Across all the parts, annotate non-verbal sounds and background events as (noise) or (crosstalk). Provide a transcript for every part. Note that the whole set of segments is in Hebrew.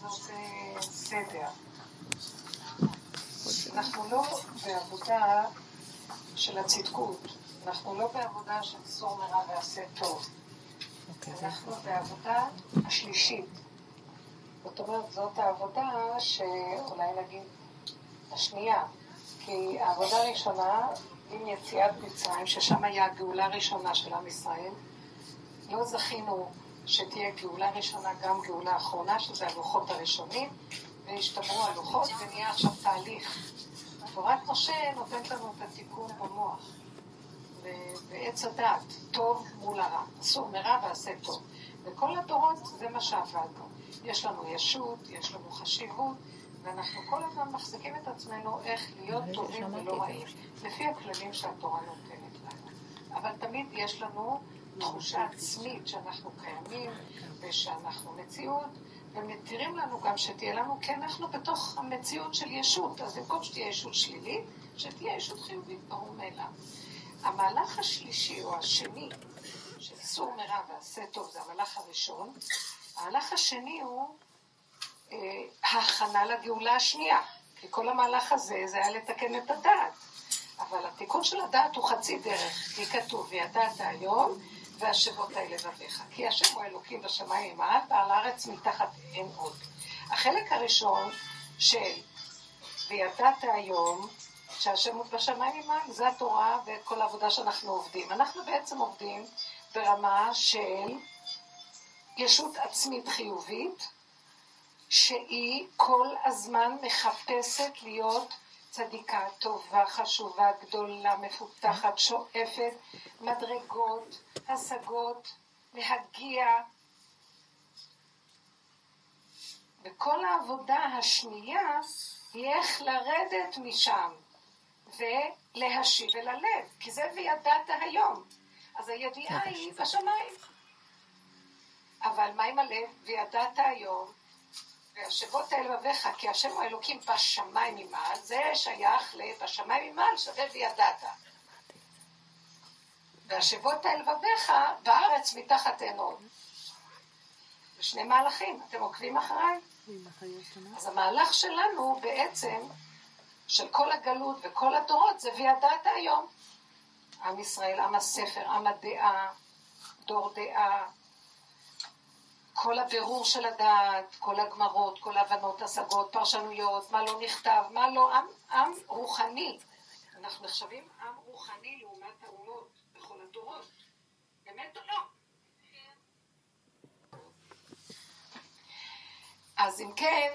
זה סדר. אנחנו לא בעבודה של הצדקות, אנחנו לא בעבודה של סור מרע ועשה טוב. אוקיי, אנחנו בעבודה השלישית. זאת אומרת, זאת העבודה שאולי נגיד השנייה, כי העבודה הראשונה עם יציאת מצרים, ששם היה הגאולה הראשונה של עם ישראל, לא זכינו שתהיה גאולה ראשונה, גם גאולה אחרונה, שזה הלוחות הראשונים, והשתמרו הלוחות, ונהיה עכשיו תהליך. תורת משה נותנת לנו את התיקון במוח, ועץ הדת, טוב מול הרע, אסור מרע ועשה טוב. וכל התורות זה מה שעבדנו. יש לנו ישות, יש לנו חשיבות, ואנחנו כל הזמן מחזיקים את עצמנו איך להיות טובים ולא רעים, לפי הכללים שהתורה נותנת לנו. אבל תמיד יש לנו תחושה עצמית שאנחנו קיימים ושאנחנו מציאות, ומתירים לנו גם שתהיה לנו, כי אנחנו בתוך המציאות של ישות. אז במקום שתהיה ישות שלילית, שתהיה ישות חיובית, ברור מאליו. המהלך השלישי או השני, של סור מרע ועשה טוב, זה המהלך הראשון. המהלך השני הוא אה, ההכנה לגאולה השנייה. כי כל המהלך הזה זה היה לתקן את הדעת. אבל התיקון של הדעת הוא חצי דרך, כי כתוב, וידעת היום, והשבות האלה לבביך. כי השם הוא אלוקים בשמיים מעל, ועל הארץ מתחת אין עוד. החלק הראשון של וידעת היום, שהשם הוא בשמיים זה התורה ואת כל העבודה שאנחנו עובדים. אנחנו בעצם עובדים ברמה של ישות עצמית חיובית, שהיא כל הזמן מחפשת להיות צדיקה, טובה, חשובה, גדולה, מפותחת, שואפת, מדרגות, השגות, להגיע. וכל העבודה השנייה היא איך לרדת משם ולהשיב אל הלב, כי זה וידעת היום. אז הידיעה היא בשמיים. אבל מה עם הלב? וידעת היום, והשבות אל לבביך, כי השם הוא אלוקים בשמיים ממעל, זה שייך לבשמיים ממעל שווה וידעת. והשבות אל לבביך בארץ מתחת עוד. זה שני מהלכים, אתם עוקבים אחריי? אז המהלך שלנו בעצם, של כל הגלות וכל הדורות, זה וידעת היום. עם ישראל, עם הספר, עם הדעה, דור דעה, כל הבירור של הדעת, כל הגמרות, כל ההבנות, השגות, פרשנויות, מה לא נכתב, מה לא, עם, עם רוחני. אנחנו נחשבים עם רוחני לעומת האומות בכל הדורות. באמת או לא? אז אם כן,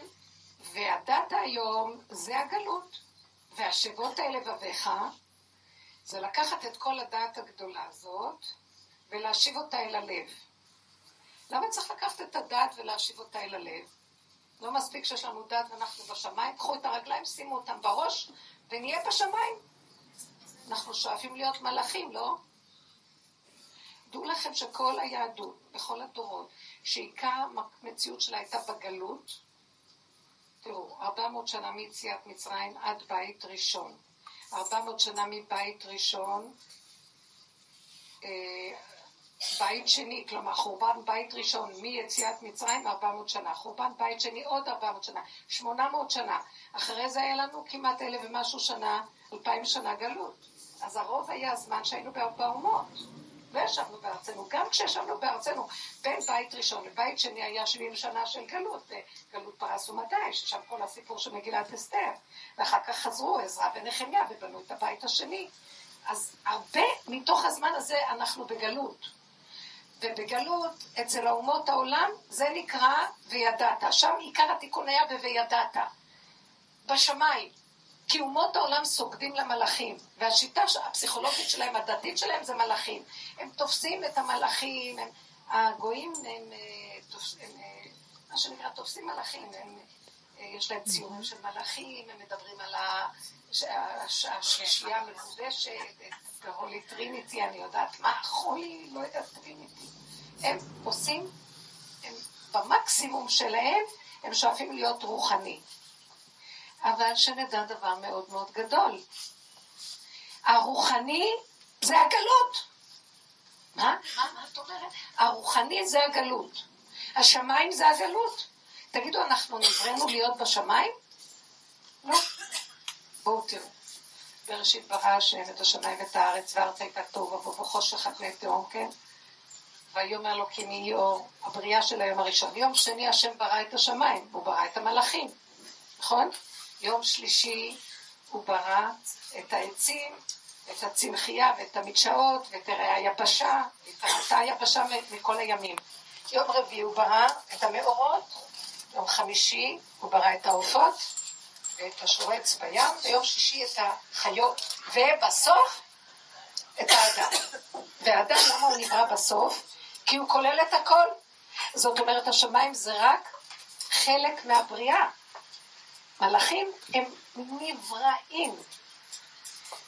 והדת היום זה הגלות, והשבות האלה לבביך, זה לקחת את כל הדעת הגדולה הזאת ולהשיב אותה אל הלב. למה צריך לקחת את הדעת ולהשיב אותה אל הלב? לא מספיק שיש לנו דעת ואנחנו בשמיים, קחו את הרגליים, שימו אותם בראש ונהיה בשמיים. אנחנו שואפים להיות מלאכים, לא? דעו לכם שכל היהדות, בכל הדורות, שעיקר המציאות שלה הייתה בגלות, תראו, 400 שנה מיציאת מצרים עד בית ראשון. 400 שנה מבית ראשון, אה, בית שני, כלומר חורבן בית ראשון מיציאת מצרים 400 שנה, חורבן בית שני עוד 400 שנה, 800 שנה. אחרי זה היה לנו כמעט אלף ומשהו שנה, אלפיים שנה גלות. אז הרוב היה הזמן שהיינו בארבע אומות. וישבנו בארצנו. גם כשישבנו בארצנו, בין בית ראשון לבית שני היה 70 שנה של גלות, גלות פרס ומדי, ששם כל הסיפור של מגילת אסתר. ואחר כך חזרו עזרא ונחמיה ובנו את הבית השני. אז הרבה מתוך הזמן הזה אנחנו בגלות. ובגלות, אצל האומות העולם, זה נקרא וידעת. שם עיקר התיקון היה ב"וידעת". בשמיים. כי אומות העולם סוגדים למלאכים, והשיטה הפסיכולוגית שלהם, הדתית שלהם, זה מלאכים. הם תופסים את המלאכים, הם, הגויים הם, אה, הם, אה, מה שנקרא, תופסים מלאכים, הם, אה, יש להם ציורים של מלאכים, הם מדברים על השלישייה המקודשת, קראו trinity, אני יודעת מה, holy, לא יודעת trinity. הם עושים, הם במקסימום שלהם, הם שואפים להיות רוחני. אבל שנדע דבר מאוד מאוד גדול. הרוחני זה הגלות. מה? מה, מה את אומרת? הרוחני זה הגלות. השמיים זה הגלות. תגידו, אנחנו נבראנו להיות בשמיים? לא. בואו תראו. בראשית ברא השם את השמיים ואת הארץ, והארץ הייתה טוב, ובו חושך על פני תהום, כן? ויאמר לו כי נהי אור, הבריאה של היום הראשון. יום שני השם ברא את השמיים, הוא ברא את המלאכים, נכון? יום שלישי הוא ברא את העצים, את הצמחייה ואת המדשאות, ואת היבשה, את הרעתה היבשה מכל הימים. יום רביעי הוא ברא את המאורות, יום חמישי הוא ברא את העופות ואת השורץ בים, ויום שישי את החיות, ובסוף את האדם. והאדם, למה הוא נברא בסוף? כי הוא כולל את הכל. זאת אומרת, השמיים זה רק חלק מהבריאה. מלאכים הם נבראים.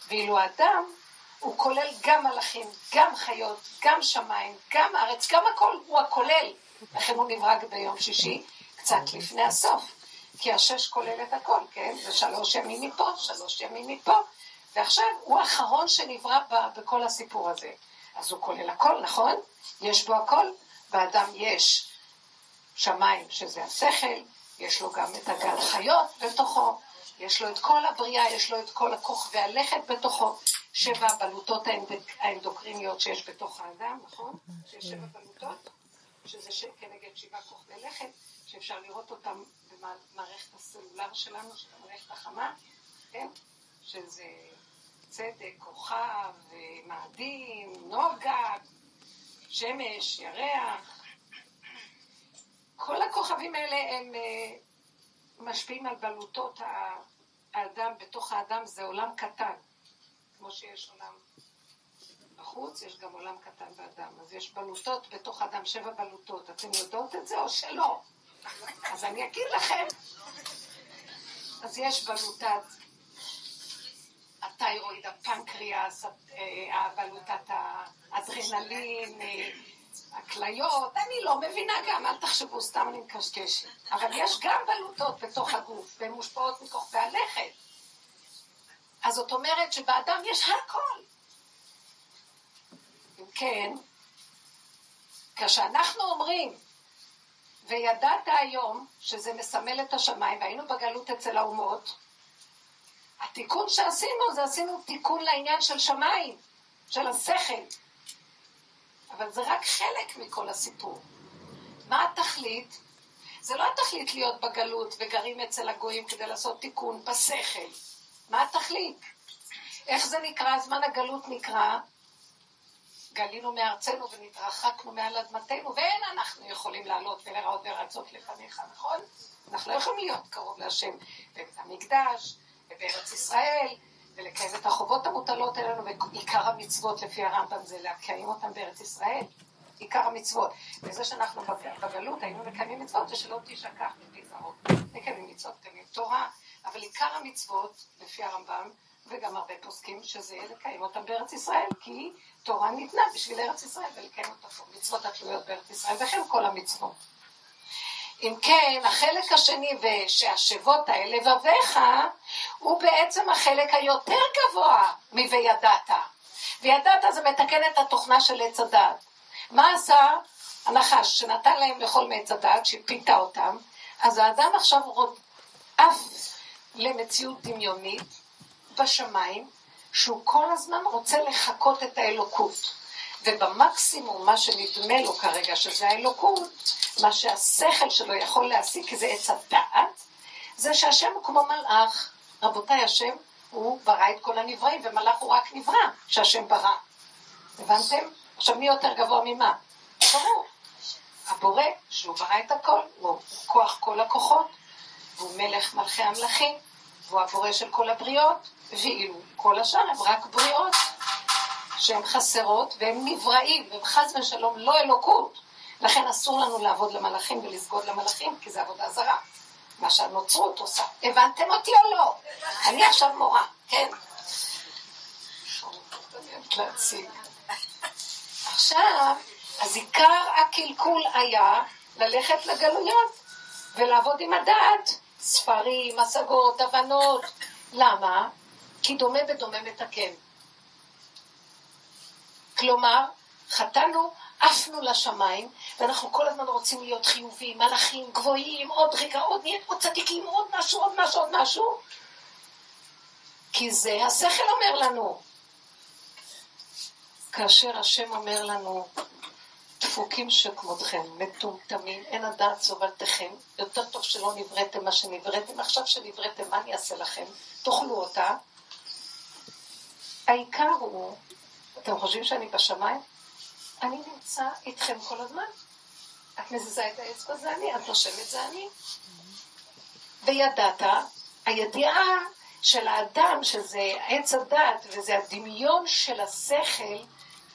ואילו האדם, הוא כולל גם מלאכים, גם חיות, גם שמיים, גם ארץ, גם הכל, הוא הכולל. לכן הוא נברא ביום שישי, קצת לפני הסוף. כי השש כולל את הכל, כן? ושלוש ימים מפה, שלוש ימים מפה. ועכשיו הוא האחרון שנברא בכל הסיפור הזה. אז הוא כולל הכל, נכון? יש בו הכל. באדם יש שמיים, שזה השכל, יש לו גם את הגן חיות בתוכו, יש לו את כל הבריאה, יש לו את כל הכוח והלכת בתוכו, שבע הבלוטות האנדוקריניות שיש בתוך האדם, נכון? שיש שבע בלוטות, שזה כנגד שבעה כוח ולכת, שאפשר לראות אותם במערכת הסלולר שלנו, של המערכת החמה, כן? שזה צדק, כוכב, מאדים, נוגה, שמש, ירח. כל הכוכבים האלה הם אה, משפיעים על בלוטות האדם, בתוך האדם זה עולם קטן. כמו שיש עולם בחוץ, יש גם עולם קטן באדם. אז יש בלוטות בתוך האדם, שבע בלוטות. אתם יודעות את זה או שלא? אז אני אגיד לכם. אז יש בלוטת התיירואיד, הפנקריאס, בלוטת האדרנלין, הכליות, אני לא מבינה גם, אל תחשבו, סתם אני מקשקשת. אבל יש גם בלוטות בתוך הגוף, והן מושפעות מכוכבי הלכת. אז זאת אומרת שבאדם יש הכל. אם כן, כשאנחנו אומרים, וידעת היום שזה מסמל את השמיים, והיינו בגלות אצל האומות, התיקון שעשינו זה עשינו תיקון לעניין של שמיים, של השכל. אבל זה רק חלק מכל הסיפור. מה התכלית? זה לא התכלית להיות בגלות וגרים אצל הגויים כדי לעשות תיקון בשכל. מה התכלית? איך זה נקרא? זמן הגלות נקרא גלינו מארצנו ונתרחקנו מעל אדמתנו, ואין אנחנו יכולים לעלות ולראות ולרצות לפניך, נכון? אנחנו לא יכולים להיות קרוב להשם בבית המקדש, ובארץ ישראל, ולקיים את החובות המוטלות עלינו, ועיקר המצוות לפי הרמב"ם זה לקיים אותם בארץ ישראל. עיקר המצוות. וזה שאנחנו בגלות היינו מקיימים מצוות, זה שלא תשכח ותזהרות. מקיימים מצוות, מקיימים תורה, אבל עיקר המצוות, לפי הרמב"ם, וגם הרבה פוסקים, שזה לקיים אותם בארץ ישראל, כי תורה ניתנה בשביל ארץ ישראל ולקיים אותה פה. מצוות התלויות בארץ ישראל, וכן כל המצוות. אם כן, החלק השני, ושהשבות האל לבביך, הוא בעצם החלק היותר גבוה מ"וידעת". וידעת זה מתקן את התוכנה של עץ הדת. מה עשה הנחש שנתן להם לאכול מעץ הדת, שפיתה אותם? אז האדם עכשיו עף למציאות דמיונית בשמיים, שהוא כל הזמן רוצה לחקות את האלוקות. ובמקסימום מה שנדמה לו כרגע שזה האלוקות, מה שהשכל שלו יכול להשיג, כי זה עץ הדעת, זה שהשם הוא כמו מלאך. רבותיי, השם הוא ברא את כל הנבראים, ומלאך הוא רק נברא שהשם ברא. הבנתם? עכשיו, מי יותר גבוה ממה? ברור. הבורא, שהוא ברא את הכל, הוא כוח כל הכוחות, והוא מלך מלכי המלכים, והוא הבורא של כל הבריות, ואילו כל השאר הם רק בריאות. שהן חסרות והם נבראים, והם חס ושלום לא אלוקות. לכן אסור לנו לעבוד למלאכים ולסגוד למלאכים, כי זה עבודה זרה. מה שהנוצרות עושה. הבנתם אותי או לא? אני עכשיו מורה, כן? עכשיו, אז עיקר הקלקול היה ללכת לגלויות ולעבוד עם הדעת, ספרים, השגות, הבנות. למה? כי דומה בדומה מתקן. כלומר, חטאנו עפנו לשמיים, ואנחנו כל הזמן רוצים להיות חיוביים, מלאכים גבוהים, עוד רגע, עוד נהיה עוד צדיקים, עוד משהו, עוד משהו, עוד משהו. כי זה השכל אומר לנו. כאשר השם אומר לנו, דפוקים שכמותכם, מטומטמים, אין הדעת סובלתכם, יותר טוב שלא נבראתם מה שנבראתם, עכשיו שנבראתם, מה אני אעשה לכם? תאכלו אותה. העיקר הוא, אתם חושבים שאני בשמיים? אני נמצא איתכם כל הזמן. את מזיזה את האצבע זה אני, את נושמת זה אני. וידעת, הידיעה של האדם, שזה עץ הדת, וזה הדמיון של השכל,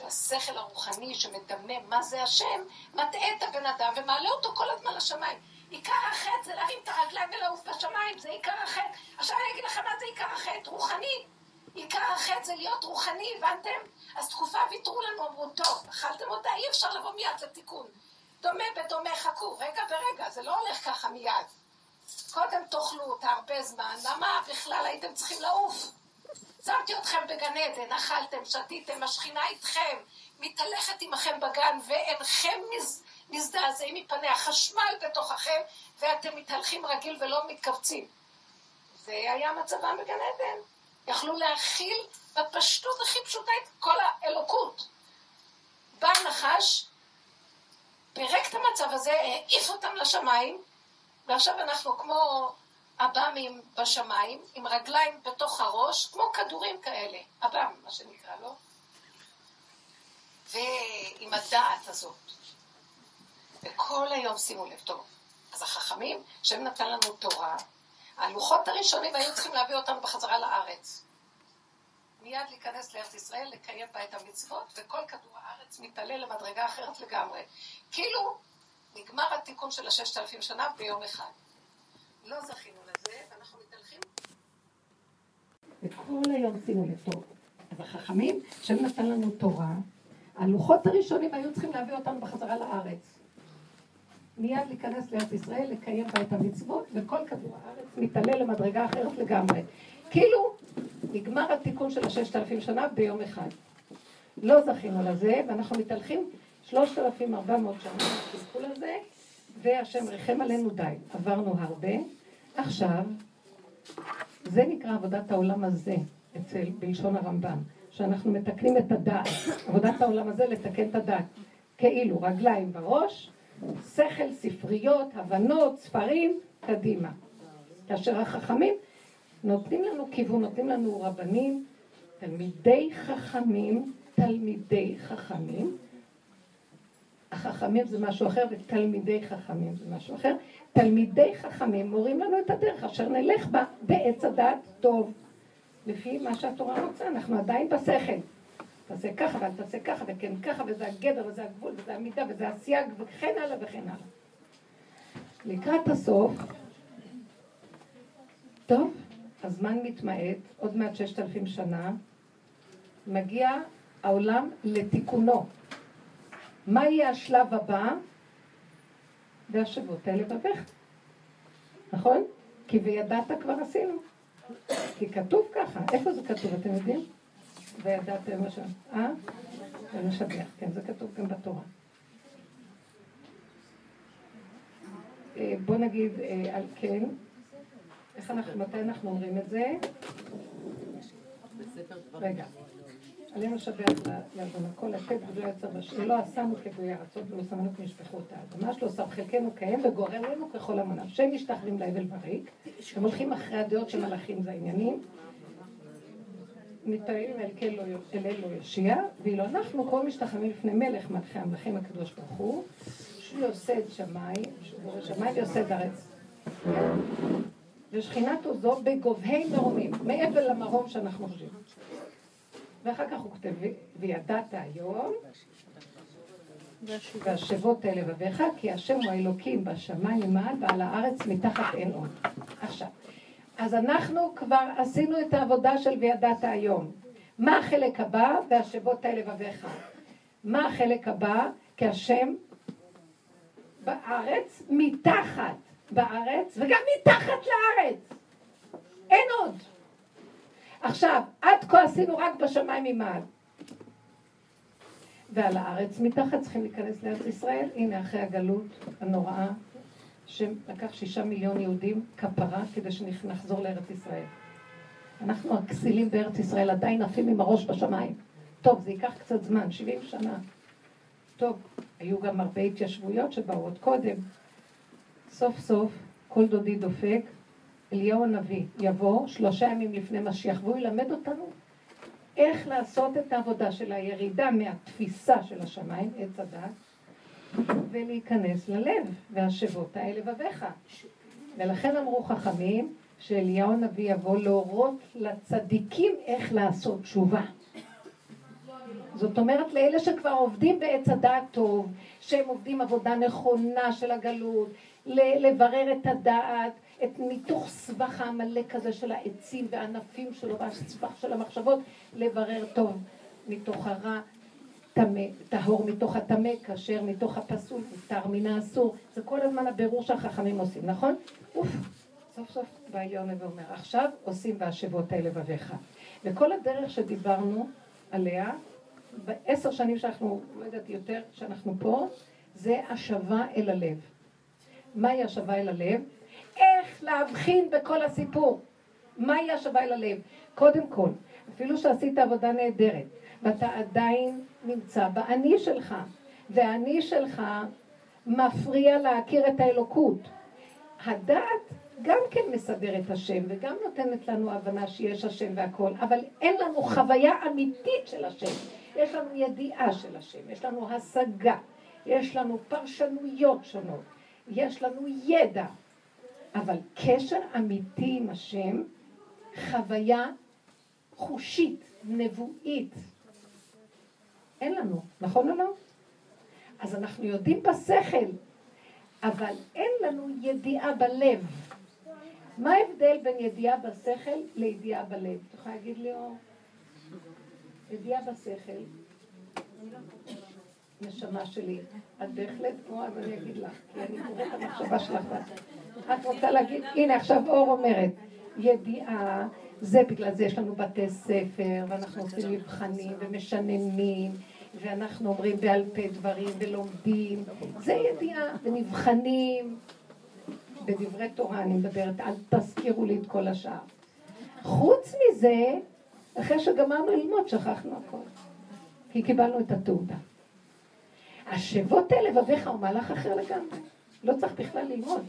השכל הרוחני שמדמה מה זה השם, מטעה את הבן אדם ומעלה אותו כל הזמן לשמיים. עיקר החטא זה להרים את הרגליים ולעוף בשמיים, זה עיקר החטא. עכשיו אני אגיד לכם מה זה עיקר החטא, רוחני. עיקר החטא זה להיות רוחני, הבנתם? אז תקופה ויתרו לנו, אמרו, טוב, אכלתם אותה, אי אפשר לבוא מיד לתיקון. דומה בדומה, חכו, רגע ברגע, זה לא הולך ככה מיד. קודם תאכלו אותה הרבה זמן, למה בכלל הייתם צריכים לעוף? שמתי אתכם בגן עדן, אכלתם, שתיתם, השכינה איתכם, מתהלכת עמכם בגן, ואינכם מז... מזדעזעים מפניה, חשמל בתוככם, ואתם מתהלכים רגיל ולא מתכווצים. זה היה מצבם בגן עדן. יכלו להכיל בפשטות הכי פשוטה את כל האלוקות. בא הנחש, פירק את המצב הזה, העיף אותם לשמיים, ועכשיו אנחנו כמו עב"מים בשמיים, עם רגליים בתוך הראש, כמו כדורים כאלה, עב"ם, מה שנקרא, לא? ועם הדעת הזאת. וכל היום, שימו לב, טוב, אז החכמים, שהם נתן לנו תורה, הלוחות הראשונים היו צריכים להביא אותנו בחזרה לארץ. מיד להיכנס לארץ ישראל, לקיים בה את המצוות, וכל כדור הארץ מתעלה למדרגה אחרת לגמרי. כאילו, נגמר התיקון של הששת אלפים שנה ביום אחד. לא זכינו לזה, ואנחנו מתהלכים. וכל היום שימו לב טוב. אז החכמים, שהם נתן לנו תורה, הלוחות הראשונים היו צריכים להביא אותנו בחזרה לארץ. מיד להיכנס לארץ ישראל, לקיים בה את המצוות, וכל כדור הארץ מתעלה למדרגה אחרת לגמרי. כאילו, נגמר התיקון של הששת אלפים שנה ביום אחד. לא זכינו לזה, ואנחנו מתהלכים שלושת אלפים ארבע מאות שנה בקלקול הזה, והשם ריחם עלינו די. עברנו הרבה. עכשיו, זה נקרא עבודת העולם הזה, אצל, בלשון הרמב"ם, שאנחנו מתקנים את הדעת. עבודת העולם הזה לתקן את הדעת. כאילו, רגליים בראש, שכל, ספריות, הבנות, ספרים, קדימה. כאשר החכמים נותנים לנו כיוון, נותנים לנו רבנים, תלמידי חכמים, תלמידי חכמים. החכמים זה משהו אחר ותלמידי חכמים זה משהו אחר. תלמידי חכמים מורים לנו את הדרך אשר נלך בה בעץ הדעת טוב. לפי מה שהתורה רוצה, אנחנו עדיין בשכל. תעשה ככה ואל תעשה ככה וכן ככה וזה הגדר וזה הגבול וזה המידה וזה הסייג וכן הלאה וכן הלאה. לקראת הסוף, טוב, הזמן מתמעט, עוד מעט ששת אלפים שנה, מגיע העולם לתיקונו. מה יהיה השלב הבא? והשבות האלה בבך. נכון? כי וידעת כבר עשינו. כי כתוב ככה. איפה זה כתוב, אתם יודעים? וידעתם מה שם. אה? ומשבח, כן, זה כתוב גם בתורה. אה, בוא נגיד אה, על כן, איך אנחנו, מתי אנחנו אומרים את זה? רגע. עלינו לשבח לאדון הכל לתת ולא יוצר בשביל לא עשנו כגוי ארצות ולא שמנו כמשפחות האדמה שלו שם חלקנו קיים וגוררנו ככל המונם שהם משתחווים להבל בריק הם הולכים אחרי הדעות של מלאכים זה העניינים מתפללים אל אלו יושיע ואילו אנחנו כל משתחווים לפני מלך מלכי המלכים הקדוש ברוך הוא שהוא יוסד שמיים שמיים ויוסד ארץ ושכינתו זו בגובהי מרומים מעבר למרום שאנחנו חושבים ואחר כך הוא כותב, וידעת היום, והשבות אל לבביך, כי השם הוא האלוקים בשמיים מעל ועל הארץ מתחת אין עוד. עכשיו, אז אנחנו כבר עשינו את העבודה של וידעת היום. מה החלק הבא? והשבות אל לבביך. מה החלק הבא? כי השם בארץ, מתחת בארץ, וגם מתחת לארץ. אין עוד. עכשיו, עשינו רק בשמיים ממעל. ועל הארץ. מתחת צריכים להיכנס לארץ ישראל. הנה, אחרי הגלות הנוראה, שלקח שישה מיליון יהודים כפרה כדי שנחזור לארץ ישראל. אנחנו הכסילים בארץ ישראל עדיין עפים עם הראש בשמיים. טוב, זה ייקח קצת זמן, 70 שנה. טוב, היו גם הרבה התיישבויות שבאו עוד קודם. סוף סוף, כל דודי דופק, אליהו הנביא יבוא שלושה ימים לפני משיח, והוא ילמד אותנו איך לעשות את העבודה של הירידה מהתפיסה של השמיים, עץ הדת, ולהיכנס ללב, והשבות האלה לבביך. ולכן אמרו חכמים, שאליהו הנביא יבוא להורות לצדיקים איך לעשות תשובה. זאת אומרת לאלה שכבר עובדים בעץ הדעת טוב, שהם עובדים עבודה נכונה של הגלות, לברר את הדעת, את מתוך סבך העמלק הזה של העצים והענפים שלו והסבך של המחשבות, לברר טוב מתוך הרע, טהור מתוך הטמא, כשר מתוך הפסול, מותר מן האסור. זה כל הזמן הבירור שהחכמים עושים, נכון? אוף, סוף סוף בא עליון ואומר, עכשיו עושים בהשבות האלה לבביך. וכל הדרך שדיברנו עליה, בעשר שנים שאנחנו, לא יודעת יותר, שאנחנו פה, זה השבה אל הלב. מהי השבה אל הלב? איך להבחין בכל הסיפור. מהי השבה אל הלב? קודם כל, אפילו שעשית עבודה נהדרת, ואתה עדיין נמצא באני שלך, והאני שלך מפריע להכיר את האלוקות. הדעת גם כן מסדר את השם, וגם נותנת לנו הבנה שיש השם והכל, אבל אין לנו חוויה אמיתית של השם. יש לנו ידיעה של השם, יש לנו השגה, יש לנו פרשנויות שונות, יש לנו ידע, אבל קשר אמיתי עם השם, חוויה חושית, נבואית, אין לנו, נכון או לא? אז אנחנו יודעים בשכל, אבל אין לנו ידיעה בלב. מה ההבדל בין ידיעה בשכל לידיעה בלב? אתה יכולה להגיד לי, אור? ידיעה בשכל, נשמה שלי, את בהחלט כמו, אז אני אגיד לך, כי אני קוראת את המחשבה שלך. את רוצה להגיד, הנה עכשיו אור אומרת, ידיעה, זה בגלל זה יש לנו בתי ספר, ואנחנו עושים מבחנים ומשננים, ואנחנו אומרים בעל פה דברים ולומדים, זה ידיעה, ונבחנים בדברי תורה, אני מדברת, אל תזכירו לי את כל השאר. חוץ מזה, אחרי שגמרנו ללמוד, שכחנו הכל. כי קיבלנו את התעודה. השבות אל לבביך הוא מהלך אחר לגמרי. לא צריך בכלל ללמוד.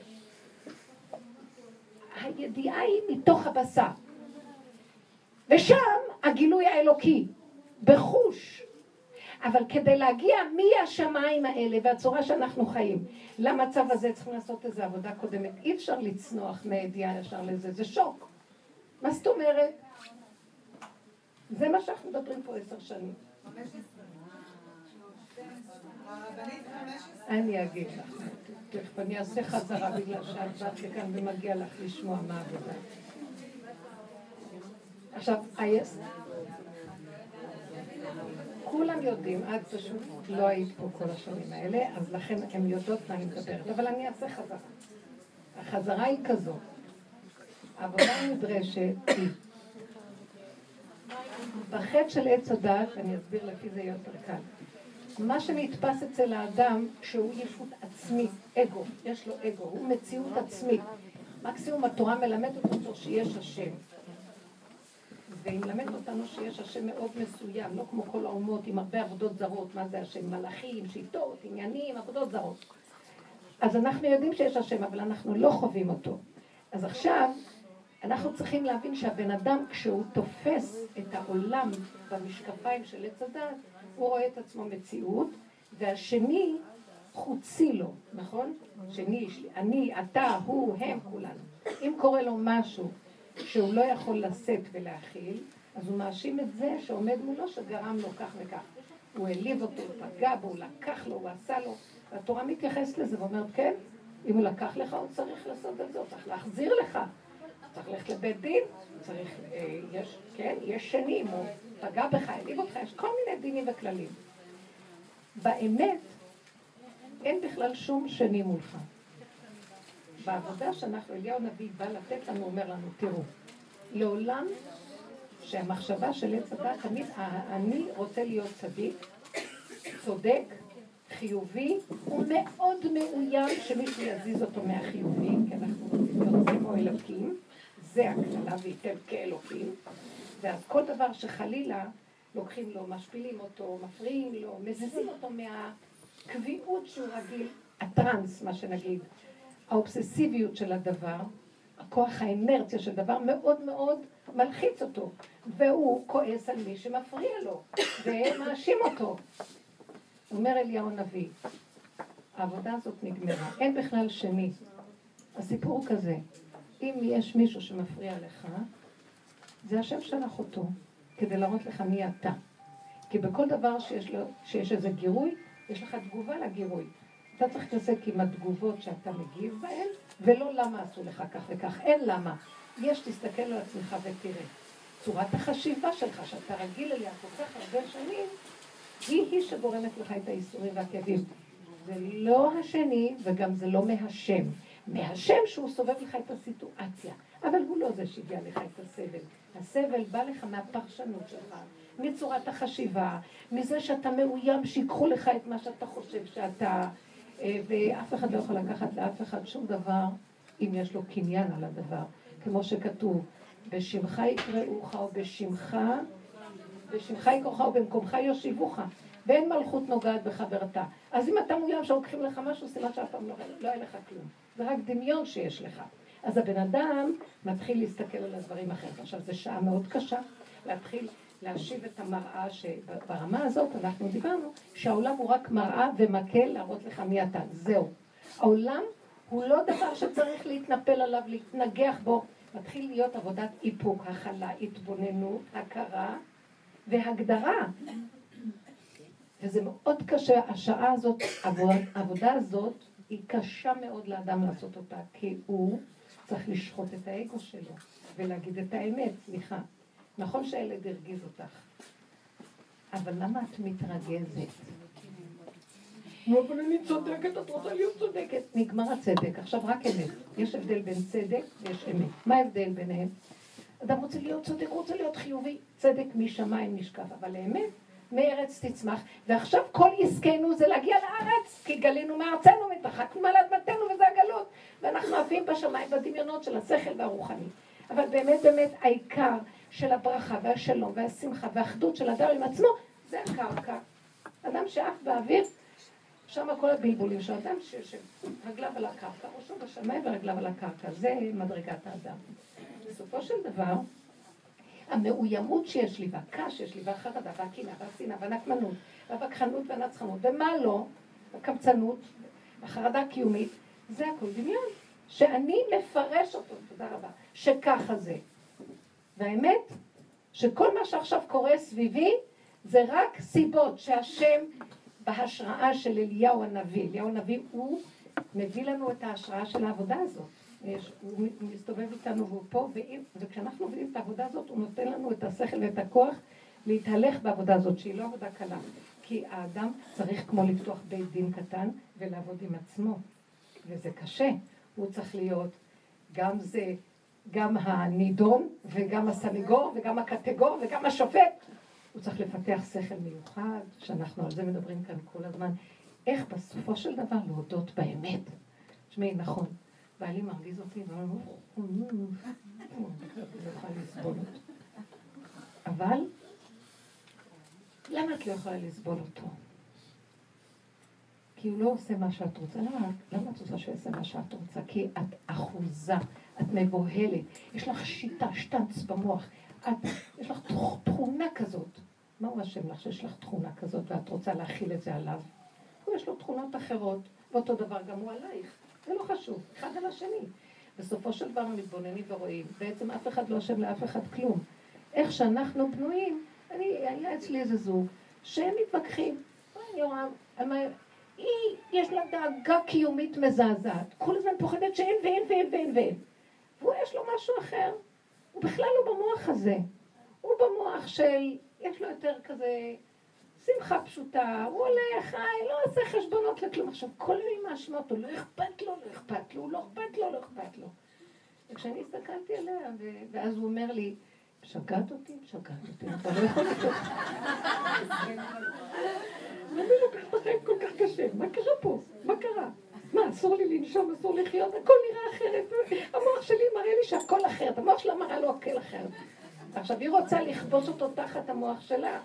הידיעה היא מתוך הבשר. ושם הגילוי האלוקי, בחוש. אבל כדי להגיע מהשמיים האלה והצורה שאנחנו חיים למצב הזה צריכים לעשות איזו עבודה קודמת. אי אפשר לצנוח מהידיעה ישר לזה, זה שוק. מה זאת אומרת? זה מה שאנחנו מדברים פה עשר שנים. אני אגיד לך, תכף אני אעשה חזרה בגלל שאת באת לכאן ומגיע לך לשמוע מה העבודה. עכשיו, כולם יודעים, את פשוט לא היית פה כל השנים האלה, אז לכן הן יודעות מה אני מדברת, אבל אני אעשה חזרה. החזרה היא כזאת, העבודה הנדרשת היא בחטא של עץ הדת, ואני אסביר לפי זה יותר קל, מה שנתפס אצל האדם שהוא ישות עצמית, אגו, יש לו אגו, הוא מציאות עצמית. מקסימום התורה מלמדת אותו שיש השם. והיא מלמדת אותנו שיש השם מאוד מסוים, לא כמו כל האומות עם הרבה עבודות זרות, מה זה השם? מלאכים, שיטות, עניינים, עבודות זרות. אז אנחנו יודעים שיש השם, אבל אנחנו לא חווים אותו. אז עכשיו, אנחנו צריכים להבין שהבן אדם, כשהוא תופס את העולם במשקפיים של עץ הדת, הוא רואה את עצמו מציאות, והשני חוצי לו, נכון? שני, אני, אתה, הוא, הם, כולנו. אם קורה לו משהו שהוא לא יכול לשאת ולהכיל, אז הוא מאשים את זה שעומד מולו שגרם לו כך וכך. הוא העליב אותו, הוא פגע בו, הוא לקח לו, הוא עשה לו. והתורה מתייחסת לזה ואומרת, כן, אם הוא לקח לך, הוא צריך לעשות את זה, הוא צריך להחזיר לך. צריך ללכת לבית דין, צריך, אה, יש, כן, יש שנים, הוא פגע בך, העליב אותך, יש כל מיני דינים וכללים. באמת, אין בכלל שום שני מולך. בעבודה שאנחנו, אליהו נביא בא לתת לנו, אומר לנו, תראו, לעולם שהמחשבה של עץ הדת, תמיד אני רוצה להיות צדיק, צודק, חיובי, הוא מאוד מאוים שמישהו יזיז אותו מהחיובי, כי אנחנו רוצים להיות כמו אלוקים, זה הקללה וייתן כאלוקים, ואז כל דבר שחלילה לוקחים לו, משפילים אותו, מפריעים לו, מזיזים אותו מהקביעות שהוא רגיל, הטראנס, מה שנגיד, האובססיביות של הדבר, הכוח האנרציה של דבר מאוד מאוד מלחיץ אותו, והוא כועס על מי שמפריע לו, ומאשים אותו. אומר אליהו הנביא, העבודה הזאת נגמרה, אין בכלל שני. הסיפור הוא כזה, אם יש מישהו שמפריע לך, זה השם שלח אותו, כדי להראות לך מי אתה. כי בכל דבר שיש, לו, שיש איזה גירוי, יש לך תגובה לגירוי. אתה צריך להתעסק עם התגובות שאתה מגיב בהן, ולא למה עשו לך כך וכך. אין למה. יש, תסתכל על עצמך ותראה. צורת החשיבה שלך, שאתה רגיל אליה כל כך הרבה שנים, היא-היא שגורמת לך את האיסורים והכאבים. זה לא השני, וגם זה לא מהשם. מהשם שהוא סובב לך את הסיטואציה. אבל הוא לא זה שהגיע לך את הסבל. הסבל בא לך מהפרשנות שלך, מצורת החשיבה, מזה שאתה מאוים שיקחו לך את מה שאתה חושב שאתה... אה, ואף אחד לא יכול לקחת לאף אחד שום דבר אם יש לו קניין על הדבר. כמו שכתוב, בשמך יקראוך או בשמך, יקראוך או במקומך יושיבוך, ואין מלכות נוגעת בחברתה. אז אם אתה מאוים שלוקחים לך משהו, סימן שאף פעם לא, לא היה לך כלום. זה רק דמיון שיש לך. אז הבן אדם מתחיל להסתכל על הדברים אחרת. עכשיו, זו שעה מאוד קשה להתחיל להשיב את המראה, שברמה הזאת אנחנו דיברנו, שהעולם הוא רק מראה ומקל להראות לך מי אתה. זהו. העולם הוא לא דבר שצריך להתנפל עליו, להתנגח בו. מתחיל להיות עבודת איפוק, הכלה, התבוננות, הכרה והגדרה. וזה מאוד קשה, השעה הזאת, העבודה הזאת, היא קשה מאוד לאדם לעשות אותה, כי הוא צריך לשחוט את האגו שלו ולהגיד את האמת, סליחה. נכון שהילד הרגיז אותך, אבל למה את מתרגזת? אבל אני צודקת, את רוצה להיות צודקת. נגמר הצדק, עכשיו רק אמת. יש הבדל בין צדק ויש אמת. מה ההבדל ביניהם? אדם רוצה להיות צודק, הוא רוצה להיות חיובי. צדק משמיים נשקף, אבל האמת, מארץ תצמח. ועכשיו כל עסקנו זה להגיע לארץ, כי גלינו מארצנו, מתרחקנו על אדמתנו וזה הגלות. ואנחנו עפים בשמיים בדמיונות של השכל והרוחני. אבל באמת באמת העיקר של הברכה והשלום והשמחה והאחדות של אדם עם עצמו, זה הקרקע. אדם שעף באוויר, שם כל הבלבולים של אדם שיושב רגליו על הקרקע, ראשו בשמיים ורגליו על הקרקע. זה מדרגת האדם. בסופו של דבר, המאוימות שיש לי, והקש שיש לי, והחרדה, והקנאה, והשנאה, והנקמנות, והווכחנות והנצחנות, ומה לא, הקמצנות, החרדה הקיומית, זה הכל דמיון. שאני מפרש אותו, תודה רבה, שככה זה. והאמת, שכל מה שעכשיו קורה סביבי, זה רק סיבות שהשם בהשראה של אליהו הנביא, אליהו הנביא הוא מביא לנו את ההשראה של העבודה הזאת. הוא מסתובב איתנו והוא פה, וכשאנחנו מבינים את העבודה הזאת, הוא נותן לנו את השכל ואת הכוח להתהלך בעבודה הזאת, שהיא לא עבודה קלה. כי האדם צריך כמו לפתוח בית דין קטן ולעבוד עם עצמו, וזה קשה. הוא צריך להיות גם זה, גם הנידון, וגם הסניגור, וגם הקטגור, וגם השופט. הוא צריך לפתח שכל מיוחד, שאנחנו על זה מדברים כאן כל הזמן. איך בסופו של דבר להודות באמת. תשמעי, נכון, בעלי מרגיז אותי, לא. אבל, למה את לא יכולה לסבול אותו? כי הוא לא עושה מה שאת רוצה. למה, למה את רוצה שהוא יעשה מה שאת רוצה? כי את אחוזה, את מבוהלת, יש לך שיטה, שטנץ במוח. את, יש לך תכונה כזאת. מה הוא אשם לך שיש לך תכונה כזאת ואת רוצה להכיל את זה עליו? הוא יש לו תכונות אחרות, ואותו דבר גם הוא עלייך. זה לא חשוב, אחד על השני. בסופו של דבר מתבוננים ורואים, בעצם אף אחד לא אשם לאף אחד כלום. איך שאנחנו בנויים, אני, היה אצלי איזה זוג, שהם מתווכחים. אני רואה, היא, יש לה דאגה קיומית מזעזעת. כל הזמן פוחדת שאין ואין ואין ואין ואין. והוא יש לו משהו אחר. הוא בכלל לא במוח הזה. הוא במוח של, יש לו יותר כזה שמחה פשוטה, הוא הולך, חי, לא עושה חשבונות לכלום. עכשיו, כל היום מאשימה אותו, לא אכפת לו, לא אכפת לו, לא אכפת לו, לא אכפת לו. וכשאני הסתכלתי עליה, ואז הוא אומר לי, משגעת אותי, משגעת אותי, אתה לא יכול לקרוא. למה אני לוקחת החיים כל כך קשה? מה קרה פה? מה קרה? מה, אסור לי לנשום, אסור לחיות, הכל נראה אחרת. המוח שלי מראה לי שהכל אחרת, המוח שלה מראה לו הכל אחרת. עכשיו, היא רוצה לכבוש אותו תחת המוח שלה.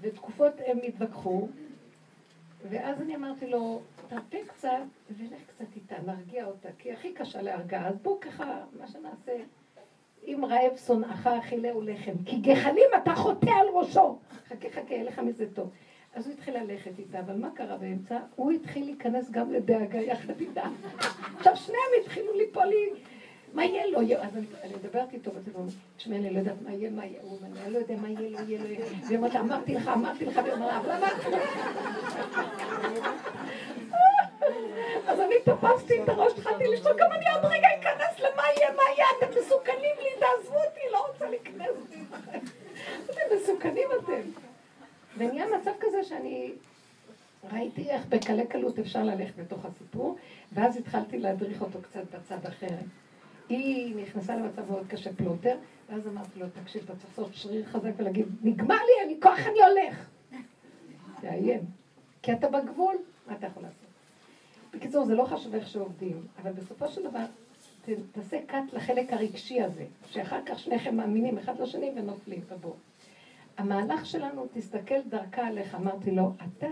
ותקופות הם התווכחו, ואז אני אמרתי לו, תרפה קצת ולך קצת איתה, נרגיע אותה, כי הכי קשה להרגעה, אז בואו ככה, מה שנעשה, אם רעב שונאך אכילהו לחם, כי גחלים אתה חוטא על ראשו. חכה חכה, יהיה לך מזה טוב. אז הוא התחיל ללכת איתה, אבל מה קרה באמצע? הוא התחיל להיכנס גם לדאגה יחד איתה. עכשיו שניהם התחילו ליפול לי, מה יהיה לו? אז אני מדברת איתו בטלפון, תשמעי, אני לא יודעת מה יהיה, מה יהיה, הוא אומר, אני לא יודע מה יהיה לו, יהיה לו, והיא אומרת אמרתי לך, אמרתי לך, והיא אומרת, אבל אמרתי לך. אז אני תפסתי את הראש, התחלתי לשאול, גם אני עוד רגע אכנס למה יהיה, מה יהיה, אתם מסוכנים לי, תעזבו אותי, לא רוצה להיכנס. אתם מסוכנים אתם. ונהיה מצב כזה שאני ראיתי איך בקלי קלות אפשר ללכת בתוך הסיפור, ואז התחלתי להדריך אותו קצת בצד אחר. היא נכנסה למצב מאוד קשה פלוטר, ואז אמרתי לו, תקשיב, אתה צריך לעשות שריר חזק ולהגיד, נגמר לי, אני כוח, אני הולך. (laughs) תאיים. כי אתה בגבול, מה אתה יכול לעשות? בקיצור, זה לא חשוב איך שעובדים, אבל בסופו של דבר, תעשה קאט לחלק הרגשי הזה, שאחר כך שניכם מאמינים אחד לשני ונופלים בבור. המהלך שלנו, תסתכל דרכה עליך, אמרתי לו, אתה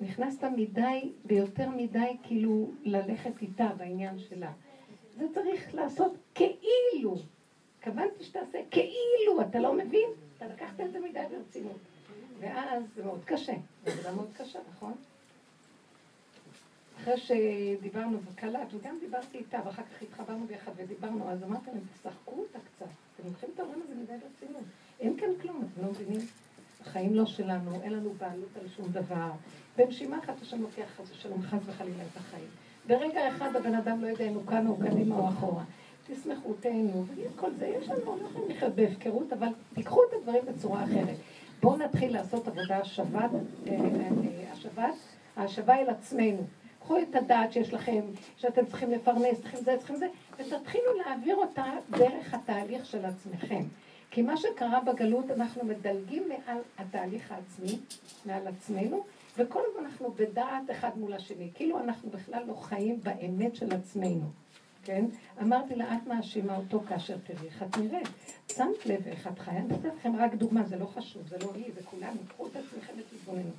נכנסת מדי, ויותר מדי כאילו ללכת איתה בעניין שלה. זה צריך לעשות כאילו. התכוונתי שתעשה כאילו, אתה לא מבין? אתה לקחת את זה מדי ברצינות. ואז זה מאוד קשה, זה מאוד קשה, נכון? אחרי שדיברנו וקלט, וגם דיברתי איתה, ואחר כך התחברנו ביחד ודיברנו, אז אמרתי להם, תשחקו אותה קצת. אתם לוקחים את העולם הזה מדי ברצינות. אין כאן כלום, אתם לא מבינים? החיים לא שלנו, אין לנו בעלות על שום דבר. בנשימה אחת השם לוקח חס ושלום חס וחלילה את החיים. ברגע אחד הבן אדם לא יודע אם הוא כאן או קדימה או אחורה. תשמחו, תהנו, וכל זה, יש לנו, לא יכולים לחיות בהפקרות, אבל תיקחו את הדברים בצורה אחרת. בואו נתחיל לעשות עבודה השבת, אה, אה, השבת, ההשבה אל עצמנו. קחו את הדעת שיש לכם, שאתם צריכים לפרנס, צריכים זה, צריכים זה, ותתחילו להעביר אותה דרך התהליך של עצמכם. כי מה שקרה בגלות, אנחנו מדלגים מעל התהליך העצמי, מעל עצמנו, וכל הזמן אנחנו בדעת אחד מול השני, כאילו אנחנו בכלל לא חיים באמת של עצמנו, כן? אמרתי לה, את מאשימה אותו כאשר תראי איך את נראית. שמת לב איך את חיה? אני אתן לכם רק דוגמה, זה לא חשוב, זה לא היא, זה כולנו, קחו את עצמכם ותתבוננו.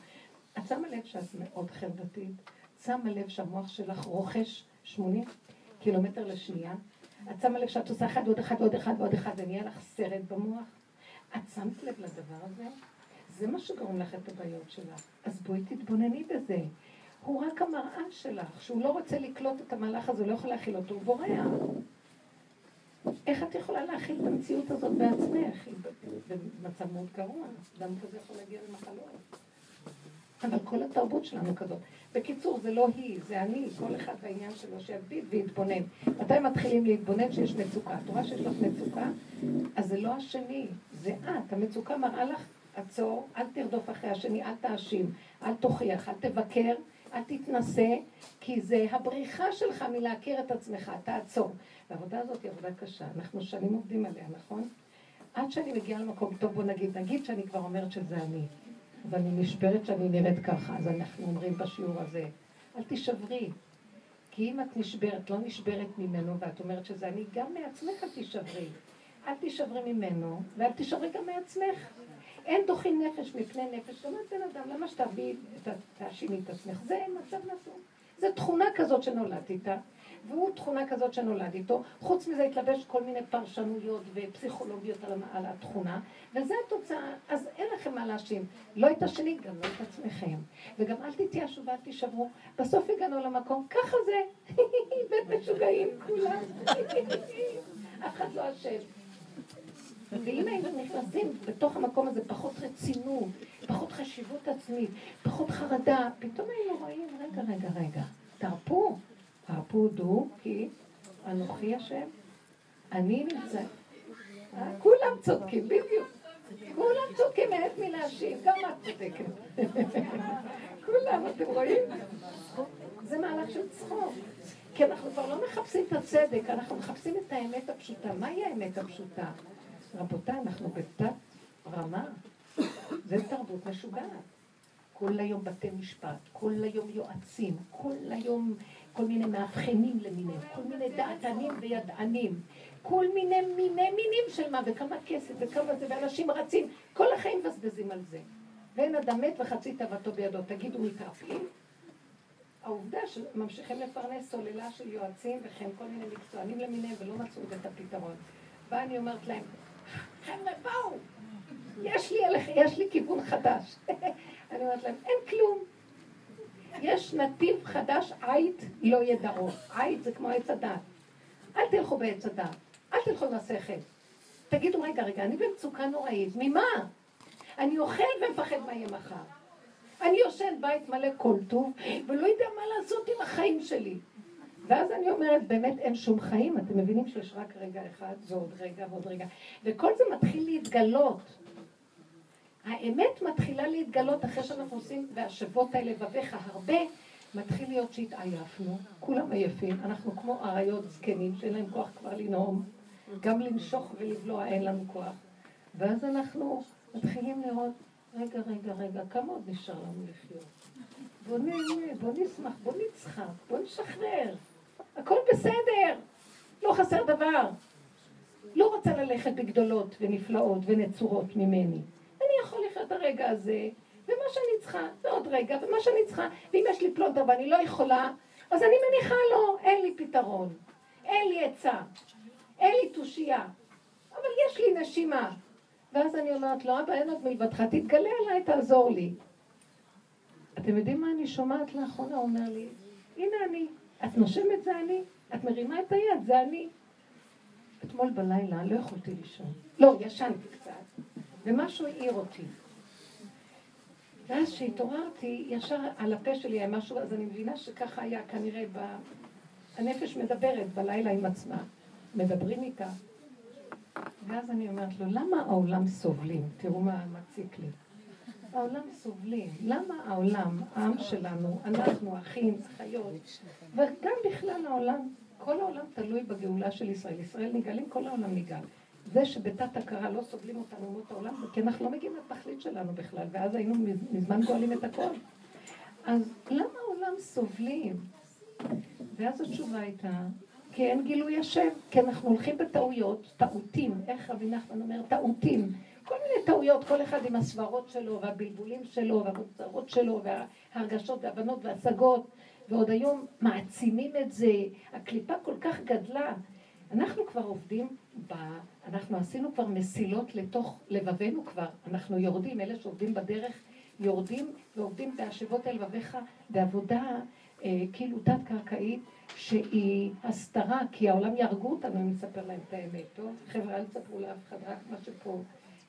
את שמה לב שאת מאוד חרדתית, שמה לב שהמוח שלך רוכש 80 קילומטר לשנייה, את שמה לב שאת עושה אחד ועוד אחד ועוד אחד ועוד אחד, ונהיה לך סרט במוח. את שמת לב לדבר הזה? זה מה שגורם לך את הבעיות שלך. אז בואי תתבונני בזה. הוא רק המראה שלך, שהוא לא רוצה לקלוט את המהלך הזה, הוא לא יכול להכיל אותו, הוא בורח. איך את יכולה להכיל את המציאות הזאת בעצמך? היא במצב מאוד גרוע. אדם כזה יכול להגיע למחלות. אבל כל התרבות שלנו כזאת. בקיצור, זה לא היא, זה אני, כל אחד בעניין שלו שיביט ויתבונן. מתי מתחילים להתבונן שיש מצוקה? את רואה שיש לך מצוקה? אז זה לא השני, זה את. המצוקה מראה לך, עצור, אל תרדוף אחרי השני, אל תאשים, אל תוכיח, אל תבקר, אל תתנסה, כי זה הבריחה שלך מלהכיר את עצמך, תעצור. והעבודה הזאת היא עבודה קשה, אנחנו שנים עובדים עליה, נכון? עד שאני מגיעה למקום טוב, בוא נגיד, נגיד שאני כבר אומרת שזה אני. ואני נשברת שאני נראית ככה, אז אנחנו אומרים בשיעור הזה, אל תישברי. כי אם את נשברת, לא נשברת ממנו, ואת אומרת שזה אני, גם מעצמך אל תישברי. אל תישברי ממנו, ואל תישברי גם מעצמך. אין דוחי נפש מפני נפש. זאת אומרת, בן אדם, למה שתביא, תאשימי את עצמך? זה מצב נתון. זו תכונה כזאת שנולדת איתה. והוא תכונה כזאת שנולד איתו. חוץ מזה התלבש כל מיני פרשנויות ופסיכולוגיות על, על התכונה, וזה התוצאה. אז אין לכם מה להאשים. לא את השני, גם לא את עצמכם. וגם אל תתייאשו ואל תישברו. בסוף הגענו למקום, ככה זה. (laughs) בית משוגעים כולם. (laughs) אף אחד לא אשם. ואם היינו נכנסים בתוך המקום הזה פחות רצינות, פחות חשיבות עצמית, פחות חרדה, פתאום היינו רואים, רגע, רגע, רגע, תרפו. הרפודו כי אנוכי השם, אני נמצא. אה, כולם צודקים, בדיוק. כולם צודקים, אין מי להשיב, גם את צודקת. (laughs) כולם, אתם רואים? זה מהלך של צחוק. כי אנחנו כבר לא מחפשים את הצדק, אנחנו מחפשים את האמת הפשוטה. מהי האמת הפשוטה? רבותיי, אנחנו בתת רמה. זה תרבות משוגעת. כל היום בתי משפט, כל היום יועצים, כל היום כל מיני מאבחנים למיניהם, כל מיני דעתנים וידענים, כל מיני מיני מינים של מה, וכמה כסף וכמה זה, ואנשים רצים, כל החיים מבזבזים על זה. ואין אדם מת וחצי תאוותו בידו. תגידו, מתערפים? העובדה שממשיכים לפרנס סוללה של יועצים וכן כל מיני מקצוענים למיניהם ולא מצאו את הפתרון. ואני אומרת להם, חבר'ה, בואו, יש לי, יש לי כיוון חדש. (laughs) אני אומרת להם, אין כלום. יש נתיב חדש, עית לא ידעו. עית זה כמו עץ הדת. אל תלכו בעץ הדת, אל תלכו עם. תגידו, רגע, רגע, אני במצוקה נוראית, ממה? אני אוכל ומפחד מה יהיה מחר. אני יושן בית מלא כל טוב, ולא יודע מה לעשות עם החיים שלי. ואז אני אומרת, באמת אין שום חיים, אתם מבינים שיש רק רגע אחד ועוד רגע ועוד רגע, וכל זה מתחיל להתגלות. האמת מתחילה להתגלות אחרי שאנחנו עושים, והשבות האלה לבביך הרבה, מתחיל להיות שהתעייפנו, כולם עייפים, אנחנו כמו אריות זקנים שאין להם כוח כבר לנאום, גם לנשוך ולבלוע אין לנו כוח. ואז אנחנו מתחילים לראות, רגע, רגע, רגע, כמה עוד נשאר לנו לחיות? בוא נהנה, בוא נשמח, בוא נצחק, בוא נשחרר. הכל בסדר, לא חסר דבר. לא רוצה ללכת בגדולות ונפלאות ונצורות ממני. אני יכול לחיות הרגע הזה, ומה שאני צריכה, ועוד רגע, ומה שאני צריכה, ואם יש לי פלונטר ואני לא יכולה, אז אני מניחה לו, אין לי פתרון, אין לי עצה, אין לי תושייה, אבל יש לי נשימה. ואז אני אומרת לו, אבא, אין עוד מלבדך, תתגלה עליי, תעזור לי. אתם יודעים מה אני שומעת לאחרונה? הוא אומר לי, הנה אני, את נושמת זה אני, את מרימה את היד, זה אני. אתמול בלילה לא יכולתי לישון. לא, ישנתי קצת, ומשהו העיר אותי. ואז כשהתעוררתי, ישר על הפה שלי היה משהו, אז אני מבינה שככה היה כנראה ב... הנפש מדברת בלילה עם עצמה, מדברים איתה. ואז אני אומרת לו, למה העולם סובלים? תראו מה מציק לי. העולם סובלים. למה העולם, העם שלנו, אנחנו, אחים, אחיות, וגם בכלל העולם, כל העולם תלוי בגאולה של ישראל. ישראל נגאלים, כל העולם נגאל. זה שבתת הכרה לא סובלים אותנו אומות העולם, כי אנחנו לא מגיעים לתכלית שלנו בכלל, ואז היינו מזמן גואלים את הכל. אז למה העולם סובלים? ואז התשובה הייתה, כי אין גילוי השם, כי אנחנו הולכים בטעויות, טעותים, איך רבי נחמן אומר? טעותים. כל מיני טעויות, כל אחד עם הסברות שלו, והבלבולים שלו, והמוצרות שלו, וההרגשות, והבנות, והשגות, ועוד היום מעצימים את זה. הקליפה כל כך גדלה. אנחנו כבר עובדים, ב... אנחנו עשינו כבר מסילות לתוך לבבינו כבר, אנחנו יורדים, אלה שעובדים בדרך, יורדים ועובדים בהשבות אל לבביך בעבודה אה, כאילו תת-קרקעית, שהיא הסתרה, כי העולם יהרגו אותנו אם נספר להם את האמת, טוב? חבר'ה, אל תספרו לאף אחד, רק מה שפה.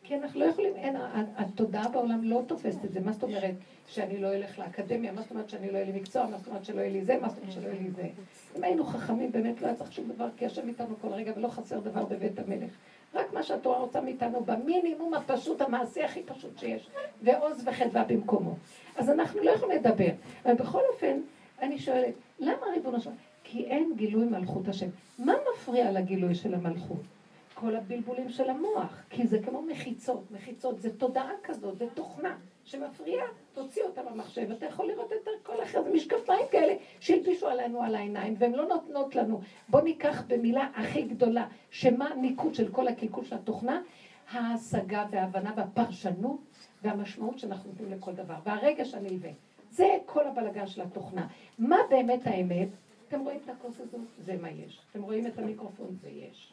כי אנחנו לא יכולים, אין, התודעה בעולם לא תופסת את זה. מה זאת אומרת שאני לא אלך לאקדמיה? מה זאת אומרת שאני לא אהיה לי מקצוע? מה זאת אומרת שלא יהיה לי זה? מה זאת אומרת שלא יהיה לי זה? אם היינו חכמים, באמת לא היה צריך שום דבר, כי השם איתנו כל רגע ולא חסר דבר בבית המלך. רק מה שהתורה רוצה מאיתנו במינימום הפשוט, המעשי הכי פשוט שיש, ועוז וחדווה במקומו. אז אנחנו לא יכולים לדבר. אבל בכל אופן, אני שואלת, למה ריבונו שלום? כי אין גילוי מלכות השם. מה מפריע לגילוי של המלכות? כל הבלבולים של המוח, כי זה כמו מחיצות, מחיצות זה תודעה כזאת, זה תוכנה שמפריעה, תוציא אותה במחשב, אתה יכול לראות את כל אחר, זה משקפיים כאלה שהלבישו עלינו על העיניים, והן לא נותנות לנו. בואו ניקח במילה הכי גדולה, שמה הניקוד של כל הקלקול של התוכנה? ההשגה וההבנה והפרשנות והמשמעות שאנחנו נותנים לכל דבר, והרגש הנלווה. זה כל הבלגן של התוכנה. מה באמת האמת? אתם רואים את הכוס הזאת? זה מה יש. אתם רואים את המיקרופון? זה יש.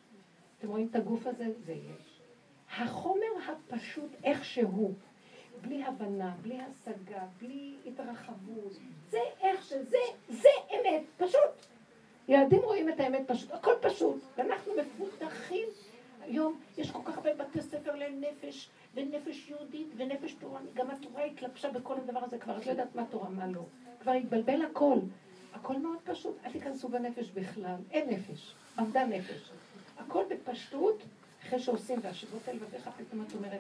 אתם רואים את הגוף הזה? זה יש. החומר הפשוט איך שהוא, בלי הבנה, בלי השגה, בלי התרחבות, זה איך שזה, זה אמת, פשוט. ילדים רואים את האמת פשוט, הכל פשוט, ואנחנו מפותחים. היום יש כל כך הרבה בתי ספר לנפש, ונפש יהודית ונפש תורנית, גם התורה התלבשה בכל הדבר הזה כבר, את לא יודעת מה תורה, מה לא. כבר התבלבל הכל. הכל מאוד פשוט, אל תיכנסו בנפש בכלל, אין נפש, עבדה נפש. הכל בפשטות, אחרי שעושים והשיבות אל לבביך, פתאום את אומרת,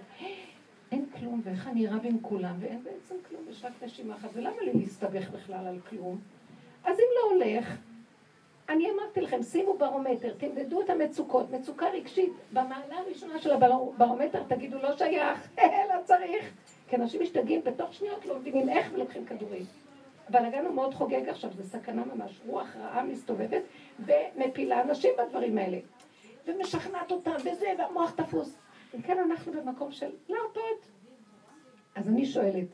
אין כלום, ואיך אני רב עם כולם, ואין בעצם כלום, יש רק נשימה אחת, ולמה לי להסתבך בכלל על כלום? אז אם לא הולך, אני אמרתי לכם, שימו ברומטר, תמדדו את המצוקות, מצוקה רגשית, במעלה הראשונה של הברומטר תגידו לא שייך, (laughs) לא צריך, כי אנשים משתגעים בתוך שניות, לא מבינים איך ולוקחים כדורים. הבלאגן הוא מאוד חוגג עכשיו, זו סכנה ממש. רוח רעה מסתובבת ומפילה אנשים בדברים האלה. ומשכנעת אותם וזה, והמוח תפוס. וכן אנחנו במקום של להרפות. אז אני שואלת,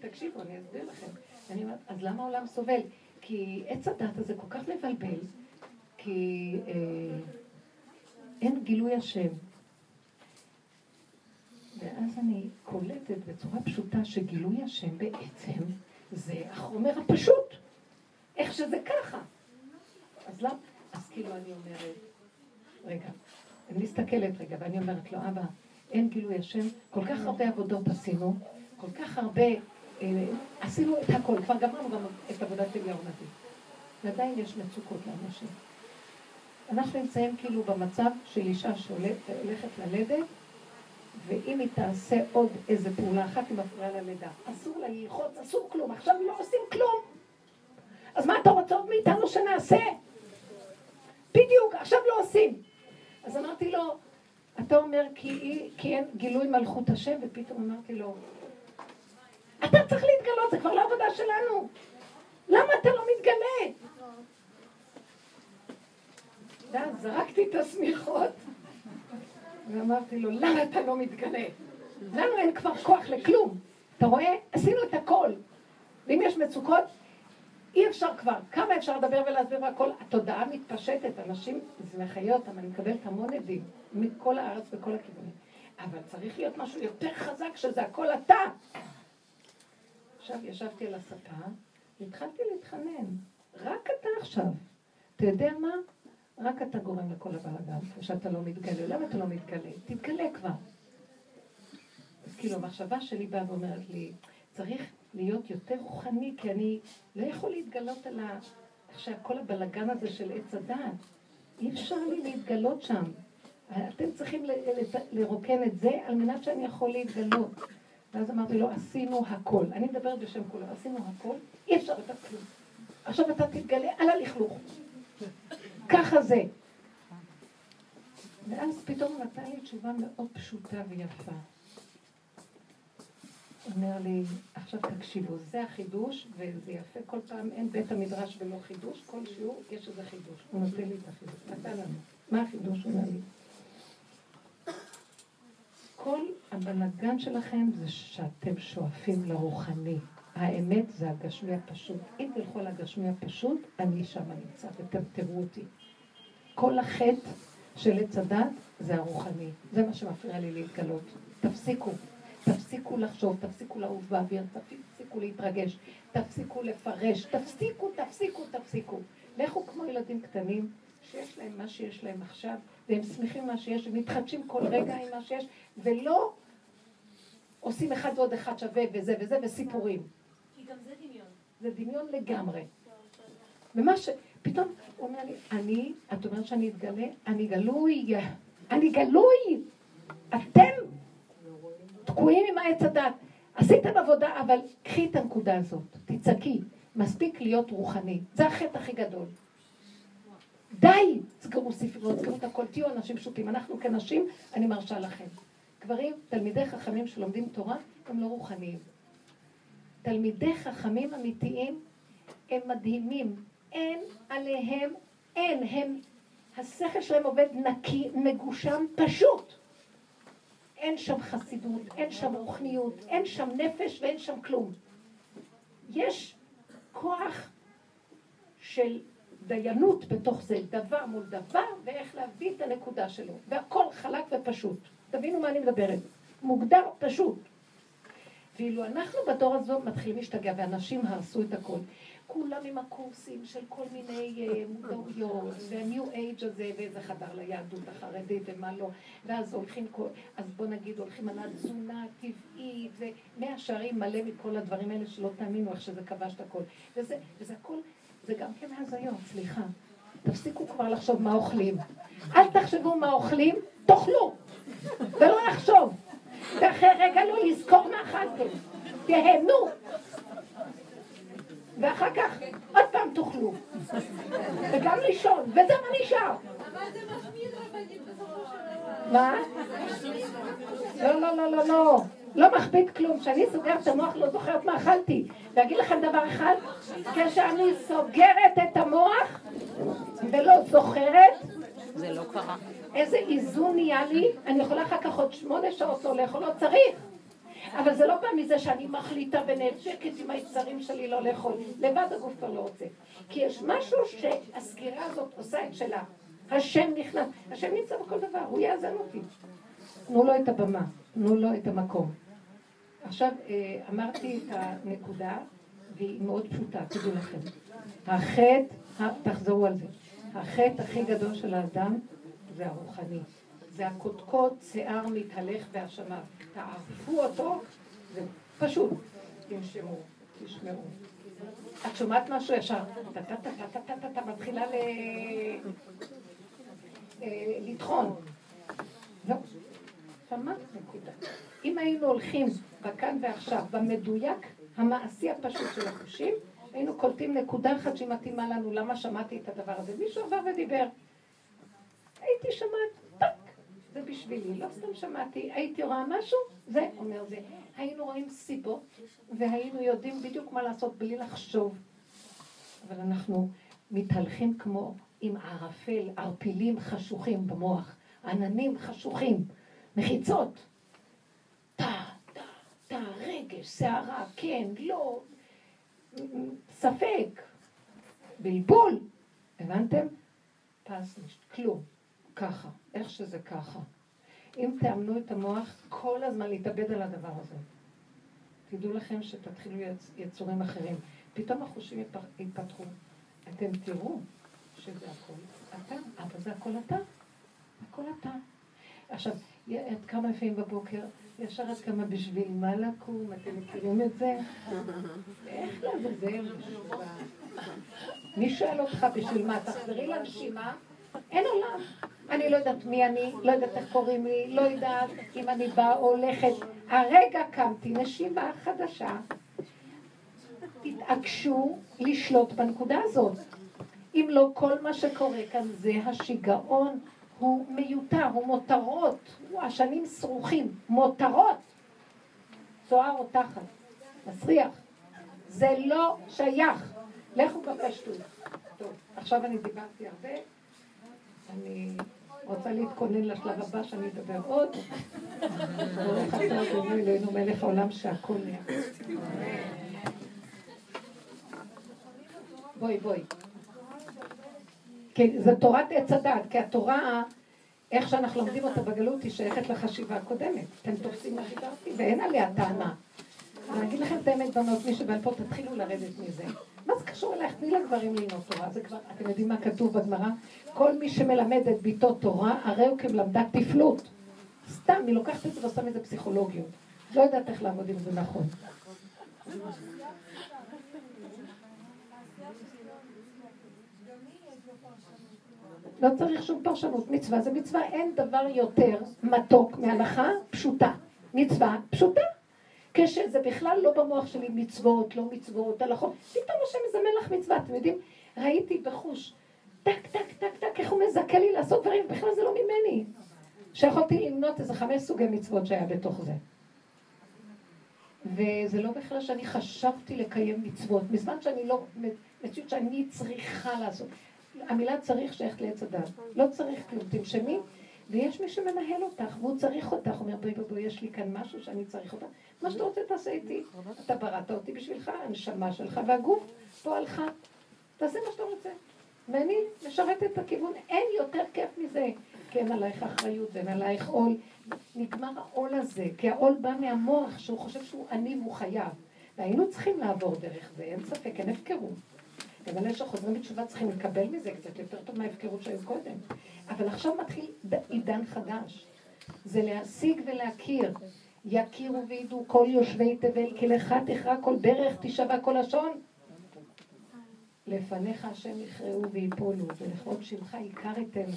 תקשיבו, אני אסביר לכם. אני אומרת, אז למה העולם סובל? כי עץ הדת הזה כל כך מבלבל, כי אה, אין גילוי השם. ואז אני קולטת בצורה פשוטה שגילוי השם בעצם זה החומר הפשוט. איך שזה ככה. אז למה? אז כאילו אני אומרת, רגע, אני מסתכלת רגע ואני אומרת לו, אבא, אין גילוי השם, כל כך הרבה עבודות עשינו, כל כך הרבה, אה, עשינו את הכל, כבר גמרנו גם את עבודת אליהו נביא. ועדיין יש מצוקות לאנשים. אנחנו נמצאים כאילו במצב של אישה שהולכת ללדת, ואם היא תעשה עוד איזה פעולה אחת, היא מפריעה ללידה. אסור לה ללחוץ, אסור כלום, עכשיו לא עושים כלום. אז מה אתה רוצה עוד מאיתנו שנעשה? בדיוק, עכשיו לא עושים. אז אמרתי לו, אתה אומר כי, כי אין גילוי מלכות השם, ופתאום אמרתי לו, אתה צריך להתגלות, זה כבר לא עבודה שלנו. למה אתה לא מתגלה? ואז זרקתי את השמיכות ואמרתי לו, למה אתה לא מתגלה? לנו אין כבר כוח לכלום. אתה רואה? עשינו את הכל. ואם יש מצוקות, אי אפשר כבר. כמה אפשר לדבר ולהסביר והכל? התודעה מתפשטת, אנשים, מחיה אותם, אני מקבלת המון עדים מכל הארץ וכל הכיוונים. אבל צריך להיות משהו יותר חזק, שזה הכל אתה. עכשיו ישבתי על הספה, והתחלתי להתחנן. רק אתה עכשיו. אתה יודע מה? רק אתה גורם לכל הבלאגן, שאתה לא מתגלה. למה אתה לא מתגלה? תתגלה כבר. אז כאילו, המחשבה שלי באה ואומרת לי, צריך להיות יותר רוחני, כי אני לא יכול להתגלות על ה... עכשיו, כל הבלגן הזה של עץ הדעת. אי אפשר לי להתגלות שם. אתם צריכים לרוקן את זה על מנת שאני יכול להתגלות. ואז אמרתי לו, עשינו הכל. אני מדברת בשם כולם, עשינו הכל, אי אפשר לתת כלום. עכשיו אתה תתגלה על הלכלוך. ככה זה. ואז פתאום נתן לי תשובה מאוד פשוטה ויפה. אומר לי, עכשיו תקשיבו, זה החידוש, וזה יפה, כל פעם אין בית המדרש ולא חידוש, כל שיעור יש איזה חידוש. הוא נותן לי את החידוש, נתן לנו. מה החידוש? הוא אומר לי. כל הבלגן שלכם זה שאתם שואפים לרוחני. האמת זה הגשמי הפשוט. אם תלכו על הגשמי הפשוט, אני שם נמצא, ואתם תראו אותי. כל החטא של עץ הדת זה הרוחני. זה מה שמפריע לי להתגלות. תפסיקו. תפסיקו לחשוב, תפסיקו לעוף באוויר, תפסיקו להתרגש, תפסיקו לפרש, תפסיקו, תפסיקו, תפסיקו. לכו כמו ילדים קטנים, שיש להם מה שיש להם עכשיו, והם שמחים מה שיש, ומתחדשים כל רגע עם מה שיש, ולא עושים אחד ועוד אחד שווה וזה וזה, וסיפורים. כי גם זה דמיון. זה דמיון לגמרי. ומה ש... פתאום הוא אומר לי, אני, את אומרת שאני אתגלה? אני גלוי. אני גלוי. אתם תקועים עם העץ הדת. עשיתם עבודה, אבל קחי את הנקודה הזאת, תצעקי. מספיק להיות רוחני. זה החטא הכי גדול. די! סגרו ספרות, סגרו את הכל, תהיו אנשים פשוטים. אנחנו כנשים, אני מרשה לכם. גברים, תלמידי חכמים שלומדים תורה, הם לא רוחניים. תלמידי חכמים אמיתיים הם מדהימים. אין עליהם, אין, הם, השכל שלהם עובד נקי, מגושם, פשוט. אין שם חסידות, אין שם רוחניות, אין שם נפש ואין שם כלום. יש כוח של דיינות בתוך זה, דבר מול דבר, ואיך להביא את הנקודה שלו. והכל חלק ופשוט. תבינו מה אני מדברת. מוגדר פשוט. ואילו אנחנו בדור הזו מתחילים להשתגע, ואנשים הרסו את הכל. כולם עם הקורסים של כל מיני אה, מודעויות, והניו אייג' הזה, ואיזה חדר ליהדות החרדית ומה לא, ואז הולכים, אז בוא נגיד הולכים על התזונה הטבעית, ומאה שערים מלא מכל הדברים האלה שלא תאמינו איך שזה כבש את הכל. וזה, וזה הכל, זה גם כן הזיות, סליחה. תפסיקו כבר לחשוב מה אוכלים. אל תחשבו מה אוכלים, תאכלו. ולא לחשוב. ואחרי רגע לא לזכור מה אכלתם. תהנו. ואחר כך עוד פעם תאכלו. וגם לישון, וזה מה נשאר. אבל זה משמיד רבנים בסופו של דבר. מה? לא, לא, לא, לא, לא. לא מכביד כלום. כשאני סוגרת את המוח לא זוכרת מה אכלתי. ואגיד לכם דבר אחד, כשאני סוגרת את המוח ולא זוכרת, זה לא קרה. איזה איזון נהיה לי, אני יכולה אחר כך עוד שמונה שעות לא לאכול, לא צריך. אבל זה לא בא מזה שאני מחליטה ונאבקת עם היצרים שלי לא לאכול. לבד הגוף כבר לא רוצה. כי יש משהו שהסגירה הזאת עושה את שלה. השם נכנס, השם נמצא בכל דבר, הוא יאזן אותי. תנו לו את הבמה, תנו לו את המקום. עכשיו אה, אמרתי את הנקודה, והיא מאוד פשוטה, תדעו לכם. החטא, תחזרו על זה, החטא הכי גדול של האדם זה הרוחני. זה הקודקוד שיער מתהלך בהאשמה. תערפו אותו, זה פשוט. תנשמו, תשמעו. את שומעת משהו ישר, טה-טה-טה-טה-טה-טה, מתחילה אה, לטחון. לא. שמעת נקודה. אם היינו הולכים בכאן ועכשיו, במדויק המעשי הפשוט של החושים, היינו קולטים נקודה אחת שהיא מתאימה לנו, למה שמעתי את הדבר הזה. מישהו עבר ודיבר. הייתי שומעת, זה בשבילי, לא סתם שמעתי, הייתי רואה משהו, זה אומר זה. היינו רואים סיבות, והיינו יודעים בדיוק מה לעשות בלי לחשוב. אבל אנחנו מתהלכים כמו עם ערפל, ערפילים חשוכים במוח, עננים חשוכים, מחיצות. טה, טה, טה, רגש, שערה, כן, לא, ספק, בלבול. הבנתם? פס, כלום. ככה, איך שזה ככה. אם תאמנו את המוח, כל הזמן להתאבד על הדבר הזה. תדעו לכם שתתחילו יצ... יצורים אחרים. פתאום החושים ייפתחו. אתם תראו שזה הכל אתה, אבל זה הכל אתה. הכל אתה. עכשיו, את קמה לפעמים בבוקר, ישר את קמה בשביל מה לקום, אתם מכירים את זה? איך לעזאזל מי שואל אותך בשביל מה? תחזרי לנשימה, אין עולם. אני לא יודעת מי אני, לא יודעת איך קוראים לי, לא יודעת אם אני באה או הולכת. הרגע קמתי, נשימה חדשה. תתעקשו לשלוט בנקודה הזאת. אם לא, כל מה שקורה כאן זה השיגעון, הוא מיותר, הוא מותרות, הוא השנים שרוכים, מותרות. צוהר או תחת, מסריח. זה לא שייך. לכו בפשטות. טוב, עכשיו אני דיברתי הרבה. אני רוצה להתכונן לשלב הבא שאני אדבר עוד. ברוך אתה אדוני אלוהינו מלך העולם שהכל נהיה. בואי, בואי. כן, זו תורת עץ הדעת, כי התורה, איך שאנחנו לומדים אותה בגלות, היא שייכת לחשיבה הקודמת. אתם תופסים מה שדיברתי, ואין עליה טענה. אני אגיד לכם את האמת, בנות, מי שבעל פה, תתחילו לרדת מזה. מה זה קשור אלייך? תני לגברים ללמוד תורה. זה כבר, אתם יודעים מה כתוב בגמרא? כל מי שמלמד את ביתו תורה, הרי הוא כמלמדת תפלות. סתם, היא לוקחת את זה ועושה מזה פסיכולוגיות. לא יודעת איך לעבוד עם זה נכון. לא צריך שום פרשנות. מצווה זה מצווה, אין דבר יותר מתוק מהלכה פשוטה. מצווה פשוטה. כשזה בכלל לא במוח שלי מצוות, לא מצוות, הלכות. פתאום השם מזמן לך מצווה, אתם יודעים? ראיתי בחוש, טק, טק, טק, טק, איך הוא מזכה לי לעשות דברים, בכלל זה לא ממני. שיכולתי למנות איזה חמש סוגי מצוות שהיה בתוך זה. וזה לא בכלל שאני חשבתי לקיים מצוות, מזמן שאני לא, מציאות שאני צריכה לעשות. המילה צריך שייכת לעץ הדת. לא צריך כלום, תנשמי, ויש מי שמנהל אותך, והוא צריך אותך. אומר, בואי בואי, יש לי כאן משהו שאני צריך אותך. מה שאתה רוצה תעשה איתי. אתה בראת אותי בשבילך, הנשמה שלך, והגוף פועלך. תעשה מה שאתה רוצה. ואני משרתת את הכיוון, אין יותר כיף מזה. כן עלייך אחריות, אין עלייך עול. נגמר העול הזה, כי העול בא מהמוח שהוא חושב שהוא עני והוא חייב. והיינו צריכים לעבור דרך זה, אין ספק, אין הפקרות. גם אלה שחוזרים בתשובה צריכים לקבל מזה קצת יותר טוב מההפקרות שהיו קודם. אבל עכשיו מתחיל עידן חדש. זה להשיג ולהכיר. יכירו וידעו כל יושבי תבל, כי לך תכרע כל ברך, תשבע כל לשון. לפניך השם יכרעו ויפולו, ולכבוד שמך עיקר אתנו.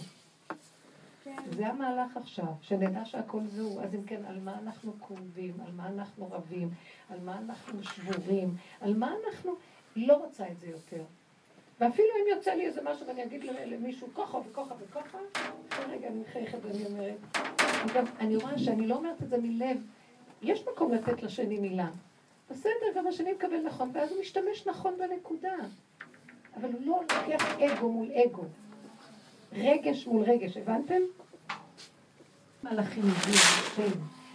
זה המהלך עכשיו, שנדע שהכל זהו. אז אם כן, על מה אנחנו כאובים, על מה אנחנו רבים, על מה אנחנו שבורים, על מה אנחנו... לא רוצה את זה יותר. ואפילו אם יוצא לי איזה משהו ואני אגיד למישהו ככה וככה וככה, רגע אני מחייכת ואני אומרת, אני רואה שאני לא אומרת את זה מלב יש מקום לתת לשני מילה. בסדר, גם השני מקבל נכון, ואז הוא משתמש נכון בנקודה. אבל הוא לא לוקח אגו מול אגו. רגש מול רגש, הבנתם? מלאכים הגיעו,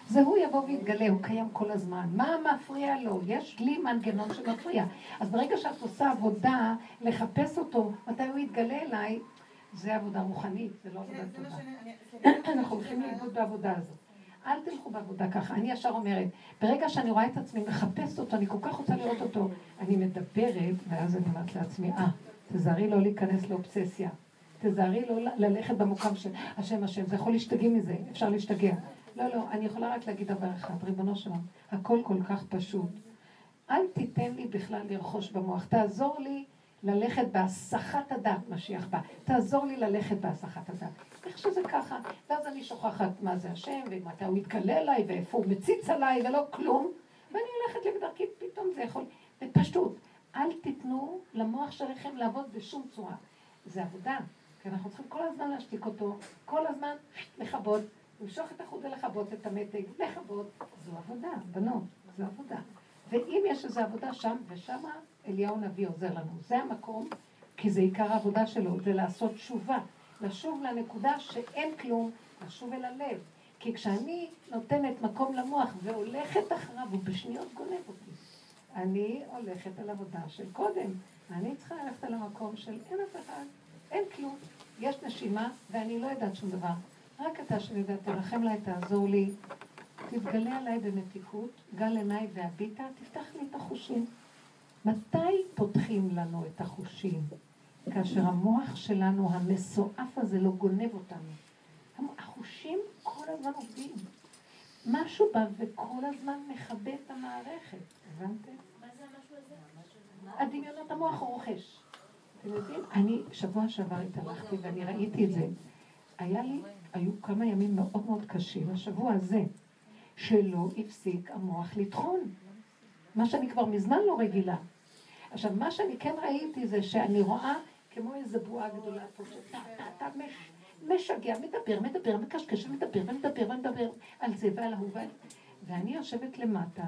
זה הוא יבוא ויתגלה, הוא קיים כל הזמן. מה מפריע לו? יש לי מנגנון שמפריע. אז ברגע שאת עושה עבודה לחפש אותו, מתי הוא יתגלה אליי, זה עבודה רוחנית, זה לא עבודה טובה. (coughs) אנחנו הולכים לאיבוד בעבודה הזאת. אל תלכו בעבודה ככה. אני ישר אומרת, ברגע שאני רואה את עצמי מחפשת אותו, אני כל כך רוצה לראות אותו, אני מדברת, ואז אני אומרת לעצמי, אה, תזהרי לא להיכנס לאובססיה. תזהרי לא ללכת במוקם של השם השם, זה יכול להשתגע מזה, אפשר להשתגע. לא, לא, אני יכולה רק להגיד דבר אחד, ריבונו שלום, הכל כל כך פשוט. אל תיתן לי בכלל לרכוש במוח, תעזור לי ללכת בהסחת הדעת, משיח בא. תעזור לי ללכת בהסחת הדעת. איך שזה ככה. ואז אני שוכחת מה זה השם, ומתי הוא מתגלה אליי, ואיפה הוא מציץ עליי, ולא כלום. ואני הולכת לבדרכי, פתאום זה יכול... בפשטות. אל תיתנו למוח שלכם לעבוד בשום צורה. זה עבודה. כי אנחנו צריכים כל הזמן להשתיק אותו, כל הזמן לכבות, למשוך את החוט ולכבות את המתג, לכבות. זו עבודה, בנות, זו עבודה. ואם יש איזו עבודה שם, ושם אליהו הנביא עוזר לנו. זה המקום, כי זה עיקר העבודה שלו, זה לעשות תשובה. לשוב לנקודה שאין כלום, לשוב אל הלב. כי כשאני נותנת מקום למוח והולכת אחריו, הוא בשניות גונב אותי. אני הולכת על עבודה של קודם. אני צריכה ללכת על המקום של אין אף אחד, אין כלום. יש נשימה ואני לא יודעת שום דבר. רק אתה שאני יודעת, תרחם לה, תעזור לי. תתגלה עליי במתיקות, גל עיניי והביטה, תפתח לי את החושים. מתי פותחים לנו את החושים? כאשר המוח שלנו, המסועף הזה, לא גונב אותנו. החושים כל הזמן עובדים. משהו בא וכל הזמן מכבה את המערכת, הבנתם? מה זה המשהו הזה? הדמיונות המוח רוכש. אתם יודעים? אני שבוע שעבר התהלכתי ואני ראיתי את זה. היה לי, היו כמה ימים מאוד מאוד קשים, השבוע הזה, שלא הפסיק המוח לטחון. מה שאני כבר מזמן לא רגילה. עכשיו, מה שאני כן ראיתי זה שאני רואה כמו איזו בועה גדולה פה, שאתה, אתה, מש, משגע, מדבר, מדבר, מקשקש, ומדבר, ומדבר, ומדבר על זה ועל ההוא. ואני יושבת למטה,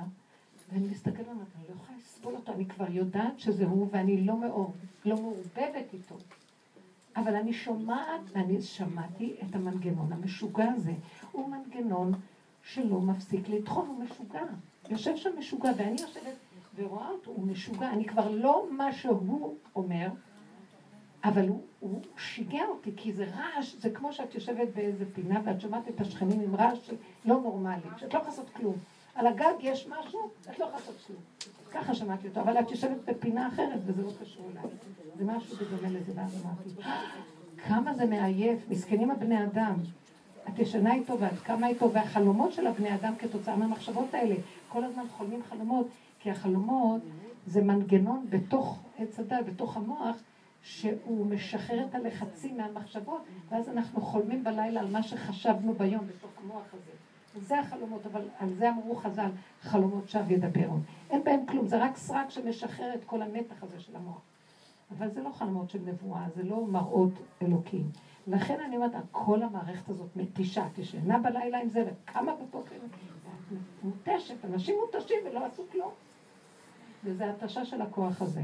ואני מסתכלת למטה, אני לא יכולה לסבול אותו, אני כבר יודעת שזה הוא, ואני לא מאור, לא מעורבבת איתו. אבל אני שומעת, ואני שמעתי את המנגנון המשוגע הזה. הוא מנגנון שלא מפסיק לטחון, הוא משוגע. יושב שם משוגע, ואני יושבת ורואה אותו, הוא משוגע. אני כבר לא מה שהוא אומר, אבל הוא, הוא שיגע אותי, כי זה רעש, זה כמו שאת יושבת באיזה פינה ואת שומעת את השכנים עם רעש לא נורמלי, שאת לא יכולה לעשות כלום. על הגג יש משהו, את לא יכולה לעשות כלום. ככה שמעתי אותו, אבל את יושבת בפינה אחרת וזה לא קשור אליי. זה משהו בדומה לזה, ואז אמרתי, כמה זה מעייף, מסכנים הבני אדם. את ישנה איתו ואת קמה איתו, והחלומות של הבני אדם כתוצאה מהמחשבות האלה, כל הזמן חולמים חלומות, כי החלומות זה מנגנון בתוך עץ הדת, בתוך המוח, שהוא משחרר את הלחצים מהמחשבות, ואז אנחנו חולמים בלילה על מה שחשבנו ביום בתוך המוח הזה. זה החלומות, אבל על זה אמרו חז"ל, חלומות שווא ידברו. אין בהם כלום, זה רק סרק שמשחרר את כל המתח הזה של המוח. אבל זה לא חלומות של נבואה, זה לא מראות אלוקים. לכן אני אומרת, כל המערכת הזאת מתישה, תשנה בלילה עם זה, וקמה בבוקר, מותשת, אנשים מותשים ולא עשו כלום. וזה התשה של הכוח הזה.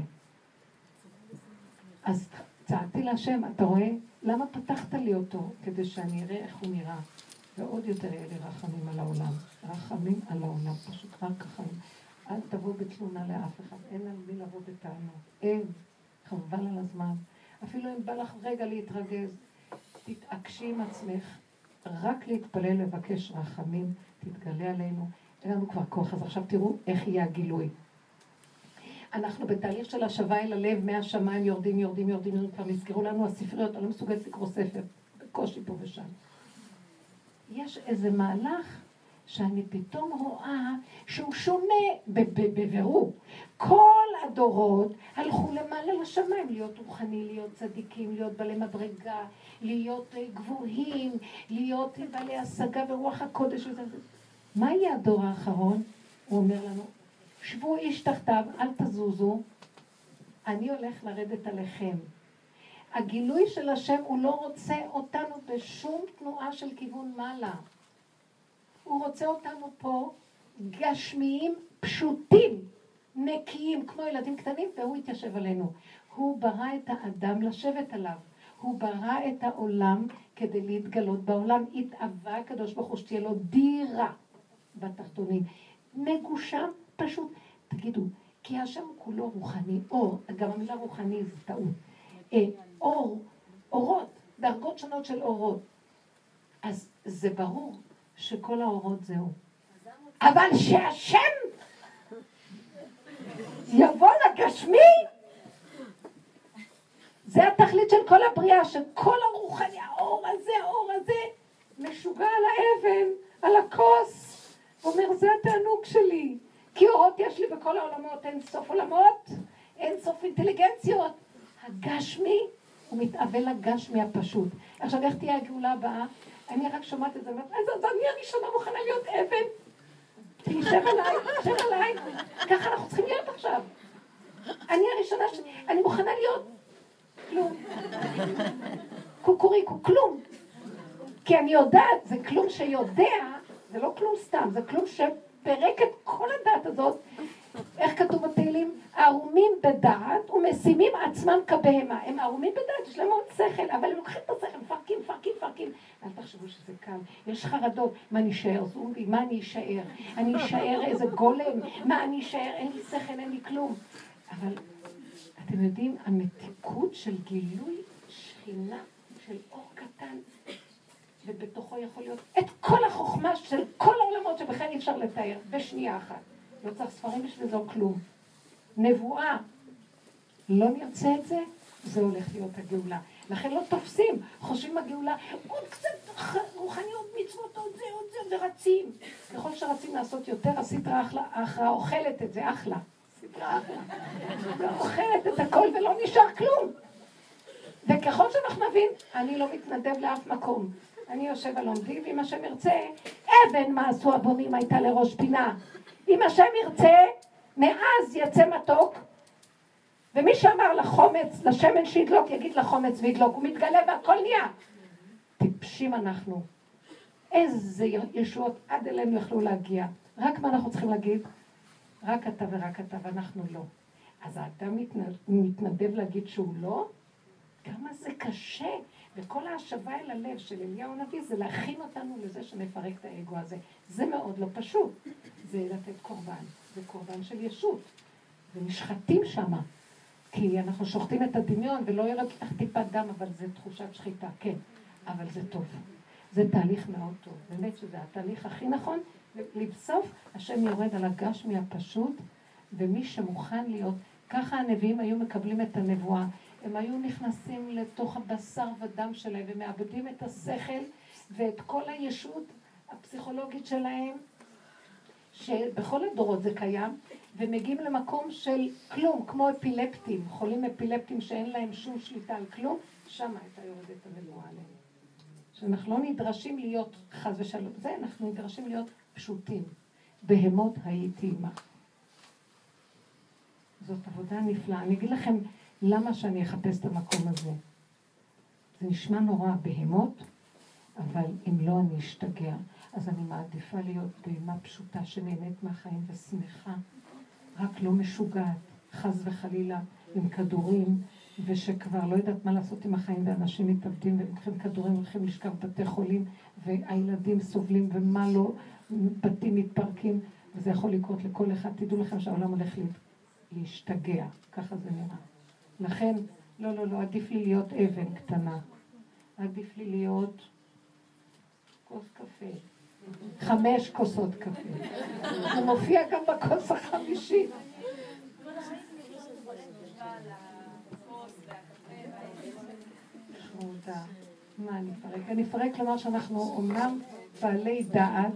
אז צעקתי להשם, אתה רואה? למה פתחת לי אותו? כדי שאני אראה איך הוא נראה. ועוד יותר יהיה לי רחמים על העולם. רחמים על העולם, פשוט רק החיים. אל תבוא בתלונה לאף אחד, אין על מי לבוא בטענות. אין. חבל על הזמן. אפילו אם בא לך רגע להתרגז, תתעקשי עם עצמך. רק להתפלל, לבקש רחמים, תתגלה עלינו. אין לנו כבר כוח, אז עכשיו תראו איך יהיה הגילוי. אנחנו בתהליך של השבה אל הלב, מהשמיים יורדים, יורדים, יורדים, יורדים, כבר נסגרו לנו הספריות, אני לא מסוגלת לקרוא ספר, בקושי פה ושם. יש איזה מהלך שאני פתאום רואה שהוא שונה בבירור. כל הדורות הלכו למעלה לשמיים, להיות רוחני, להיות צדיקים, להיות בעלי מדרגה, להיות אה, גבוהים, להיות בעלי השגה ורוח הקודש. מה יהיה הדור האחרון? הוא אומר לנו, שבו איש תחתיו, אל תזוזו, אני הולך לרדת עליכם. הגילוי של השם, הוא לא רוצה אותנו בשום תנועה של כיוון מעלה. הוא רוצה אותנו פה גשמיים פשוטים, נקיים, כמו ילדים קטנים, והוא התיישב עלינו. הוא ברא את האדם לשבת עליו. הוא ברא את העולם כדי להתגלות בעולם. התאווה הקדוש ברוך הוא שתהיה לו דירה בתחתונים. מגושם פשוט. תגידו, כי השם כולו רוחני, אור, גם המילה רוחני זה טעות. אה, אור, אורות, דרגות שונות של אורות. אז זה ברור שכל האורות זהו. אבל שהשם יבוא לגשמי, זה התכלית של כל הבריאה, שכל הרוחני, האור הזה, האור הזה, משוגע על האבן, על הכוס, אומר, זה התענוג שלי. כי אורות יש לי בכל העולמות, אין סוף עולמות, אין סוף אינטליגנציות. הגשמי, הוא מתאבל לגשמי הפשוט. עכשיו, איך תהיה הגאולה הבאה? אני רק שומעת את זה, אז אני הראשונה מוכנה להיות אבן. תשב עליי, תשב עליי. ככה אנחנו צריכים להיות עכשיו. אני הראשונה ש... אני מוכנה להיות כלום. קוקוריקו, כלום. כי אני יודעת, זה כלום שיודע, זה לא כלום סתם, זה כלום שפירק את כל הדעת הזאת. איך כתוב בתהילים? ערומים בדעת ומשימים עצמם כבהמה. הם ערומים בדעת, יש להם עוד שכל, אבל הם לוקחים את השכל, מפרקים, מפרקים, מפרקים. אל תחשבו שזה קל. יש חרדות, מה אני אשאר זומבי? מה אני אשאר? אני אשאר איזה גולם? מה אני אשאר? אין לי שכל, אין לי כלום. אבל אתם יודעים, המתיקות של גילוי שכינה, של אור קטן, ובתוכו יכול להיות את כל החוכמה של כל העולמות שבכלל אי אפשר לתאר, בשנייה אחת. לא צריך ספרים בשביל זה או כלום. נבואה, לא נרצה את זה, זה הולך להיות הגאולה. לכן לא תופסים, חושבים הגאולה, עוד קצת רוחניות, מצוות, עוד זה, עוד זה, ורצים. ככל שרצים לעשות יותר, הסדרה אחלה, אוכלת את זה, אחלה. סדרה אחלה. אוכלת את הכל ולא נשאר כלום. וככל שאנחנו נבין, אני לא מתנדב לאף מקום. אני יושב על עומדי, ואם השם ירצה, אבן מה עשו הבונים הייתה לראש פינה. אם השם ירצה, מעז יצא מתוק, ומי שאמר לחומץ, לשמן שידלוק, יגיד לחומץ וידלוק, הוא מתגלה והכל נהיה. טיפשים אנחנו. איזה ישועות עד אלינו יכלו להגיע. רק מה אנחנו צריכים להגיד? רק אתה ורק אתה ואנחנו לא. אז האדם מתנדב להגיד שהוא לא? כמה זה קשה. וכל ההשבה אל הלב של אליהו הנביא זה להכין אותנו לזה שנפרק את האגו הזה. זה מאוד לא פשוט. זה לתת קורבן. זה קורבן של ישות. ונשחטים שמה. כי אנחנו שוחטים את הדמיון ולא ירד לך טיפת דם, אבל זה תחושת שחיטה, כן. אבל זה טוב. זה תהליך מאוד טוב. באמת שזה התהליך הכי נכון. לבסוף, השם יורד על הגשמי הפשוט, ומי שמוכן להיות, ככה הנביאים היו מקבלים את הנבואה. הם היו נכנסים לתוך הבשר ודם שלהם ומאבדים את השכל ואת כל הישות הפסיכולוגית שלהם, שבכל הדורות זה קיים, ומגיעים למקום של כלום, כמו אפילפטים, חולים אפילפטים שאין להם שום שליטה על כלום, שם הייתה יורדת הנבואה עליהם. שאנחנו לא נדרשים להיות חס ושלום, זה אנחנו נדרשים להיות פשוטים. בהמות הייתי עמך. זאת עבודה נפלאה. אני אגיד לכם למה שאני אחפש את המקום הזה. זה נשמע נורא בהמות, אבל אם לא אני אשתגע. אז אני מעדיפה להיות בהמה פשוטה שנהנית מהחיים ושמחה, רק לא משוגעת, חס וחלילה, עם כדורים, ושכבר לא יודעת מה לעשות עם החיים, ואנשים מתאבדים ולוקחים כדורים, הולכים לשכב בתי חולים, והילדים סובלים, ומה לא, בתים מתפרקים, וזה יכול לקרות לכל אחד. תדעו לכם שהעולם הולך להשתגע, ככה זה נראה. לכן, לא, לא, לא, עדיף לי להיות אבן קטנה. עדיף לי להיות כוס קפה. חמש כוסות קפה. זה מופיע גם בכוס החמישית. מה? אני אפרק לומר שאנחנו אומנם בעלי דעת,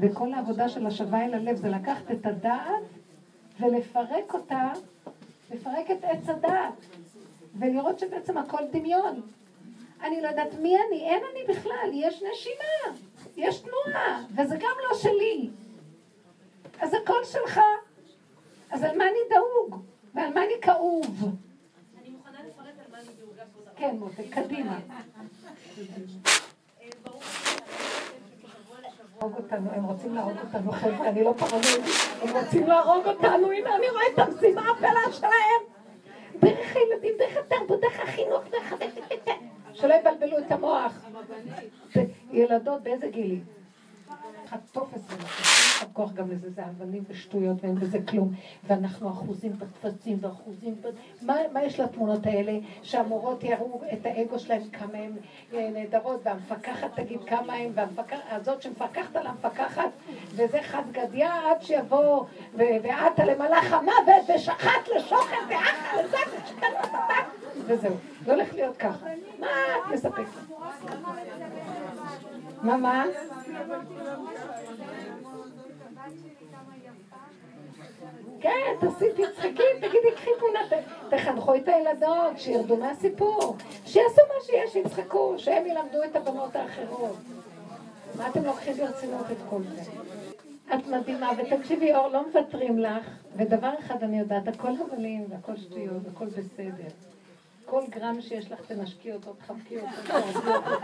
וכל העבודה של השווה אל הלב זה לקחת את הדעת ולפרק אותה, לפרק את עץ הדעת, ולראות שבעצם הכל דמיון. אני לא יודעת מי אני, אין אני בכלל, יש נשימה. יש תנועה, וזה גם לא שלי. אז הכל שלך. אז על מה אני דאוג? ועל מה אני כאוב? אני מוכנה לפרט על מה אני דאוגה פה. כן, מותק, קדימה. (laughs) לשבוע אותנו, הם רוצים להרוג אותנו, חבר'ה, אני לא פרנואיד, הם רוצים להרוג אותנו, הנה אני רואה את המשימה הפלה שלהם. דרך הילדים, דרך התרבות, דרך החינוך, דרך... שלא יבלבלו את המוח. ילדות באיזה גילים? חטוף את זה, אין כוח גם לזה, זה אבנים ושטויות ואין בזה כלום. ואנחנו אחוזים בטפסים ואחוזים ב... מה, מה יש לתמונות האלה? שהמורות יראו את האגו שלהם כמה הן אה, נהדרות, והמפקחת תגיד כמה הן, והזאת שמפקחת על המפקחת, וזה חד גדיא עד שיבוא, ואת למלאך המוות, ושחט לשוחד, ואחה לזה, וזהו. זה הולך להיות ככה. מה את מספקת? מה, מה? כן, תעשי, תצחקי, תגידי, קחי תמונה, תחנכו את הילדות, שירדו מהסיפור, שיעשו מה שיש, שיצחקו, שהם ילמדו את הבנות האחרות. מה אתם לוקחים ברצינות את כל זה? את מדהימה, ותקשיבי, אור, לא מוותרים לך, ודבר אחד אני יודעת, הכל הבלים והכל שטויות, הכל בסדר. כל גרם שיש לך תנשקי אותו, תחבקי אותו,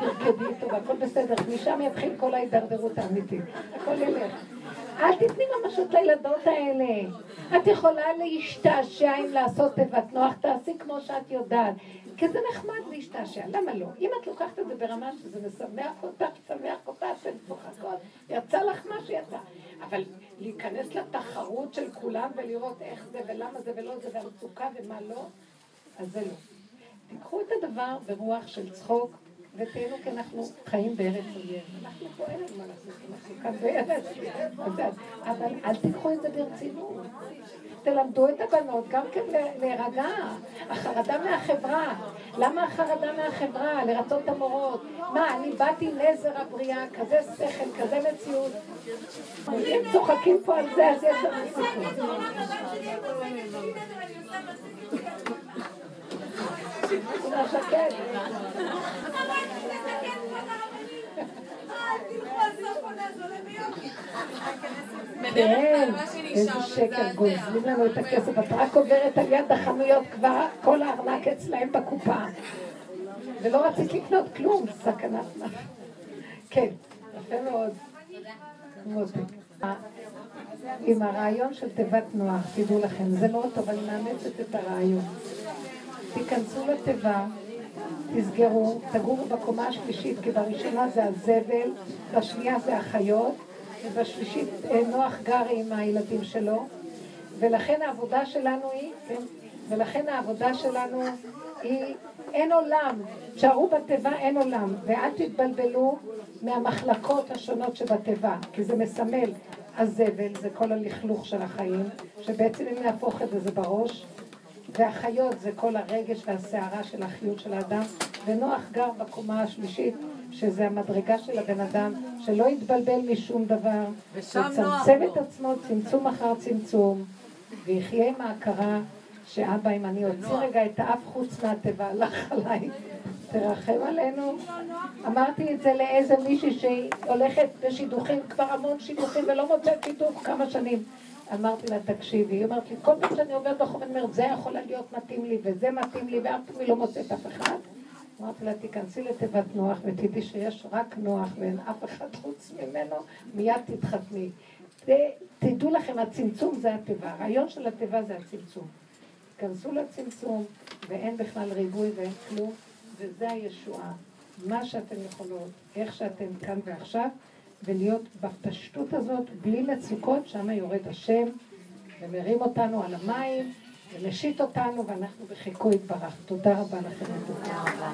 תרקדי אותו, והכל בסדר. משם יתחיל כל ההידרדרות האמיתית. הכל ילך. אל תתני ממשות לילדות האלה. את יכולה להשתעשע אם לעשות תיבת נוח, תעשי כמו שאת יודעת. כי זה נחמד להשתעשע, למה לא? אם את לוקחת את זה ברמה שזה משמח אותך, משמח אותך, אתן צוחקות, יצא לך מה שיצא. אבל להיכנס לתחרות של כולם ולראות איך זה ולמה זה ולא זה והמצוקה ומה לא, אז זה לא. תיקחו את הדבר ברוח של צחוק, ותהיינו כי אנחנו חיים בארץ אויב. אנחנו פה אין לנו מה לעשות, אנחנו כאן בארץ, אבל אל תיקחו את זה ברצינות. תלמדו את הבנות גם כן להירגע. החרדה מהחברה. למה החרדה מהחברה? לרצות המורות. מה, אני באתי נזר הבריאה, כזה שכל, כזה מציאות. אם צוחקים פה על זה, אז יש לנו סיכוי. כן, איזה שקר, גוזלים לנו את הכסף. את רק עוברת על יד החנויות כבר, כל הארנק אצלהם בקופה. ולא רצית לקנות כלום, סכנת נפש. כן, יפה מאוד. עם הרעיון של תיבת נוח, תדעו לכם, זה לא טוב, אני מאמצת את הרעיון. תיכנסו לתיבה, תסגרו, תגורו בקומה השלישית, כי בראשונה זה הזבל, בשנייה זה החיות, ובשלישית אה, נוח גר עם הילדים שלו, ולכן העבודה שלנו היא, כן, ולכן העבודה שלנו היא, אין עולם, תשארו בתיבה אין עולם, ואל תתבלבלו מהמחלקות השונות שבתיבה, כי זה מסמל. הזבל, זה כל הלכלוך של החיים, שבעצם אם נהפוך את זה, זה בראש, והחיות זה כל הרגש והסערה של החיות של האדם, ונוח גר בקומה השלישית, שזה המדרגה של הבן אדם, שלא יתבלבל משום דבר, יצמצם את עצמו צמצום אחר צמצום, ויחיה עם ההכרה שאבא, אם אני אוציא רגע את האף חוץ מהתיבה, הלך עליי, תרחם עלינו. אמרתי את זה לאיזה מישהי שהולכת בשידוכים, כבר המון שידוכים, ולא מוצאת שידוך כמה שנים. אמרתי לה, תקשיבי, היא אומרת לי, כל פעם שאני עוברת ברחוב, אני אומרת, זה יכול להיות מתאים לי, וזה מתאים לי, ואף פעם לא מוצאת אף אחד. אמרתי לה, תיכנסי לתיבת נוח ותדעי שיש רק נוח ואין אף אחד חוץ ממנו, מיד תתחתני. תדעו לכם, הצמצום זה התיבה, הרעיון של התיבה זה הצמצום. תיכנסו לצמצום, ואין בכלל ריבוי ואין כלום, וזה הישועה. מה שאתן יכולות, איך שאתן כאן ועכשיו, ולהיות בפשטות הזאת, בלי מצוקות, שם יורד השם ומרים אותנו על המים ומשית אותנו ואנחנו בחיקוי יתברך. תודה רבה לכם. תודה רבה.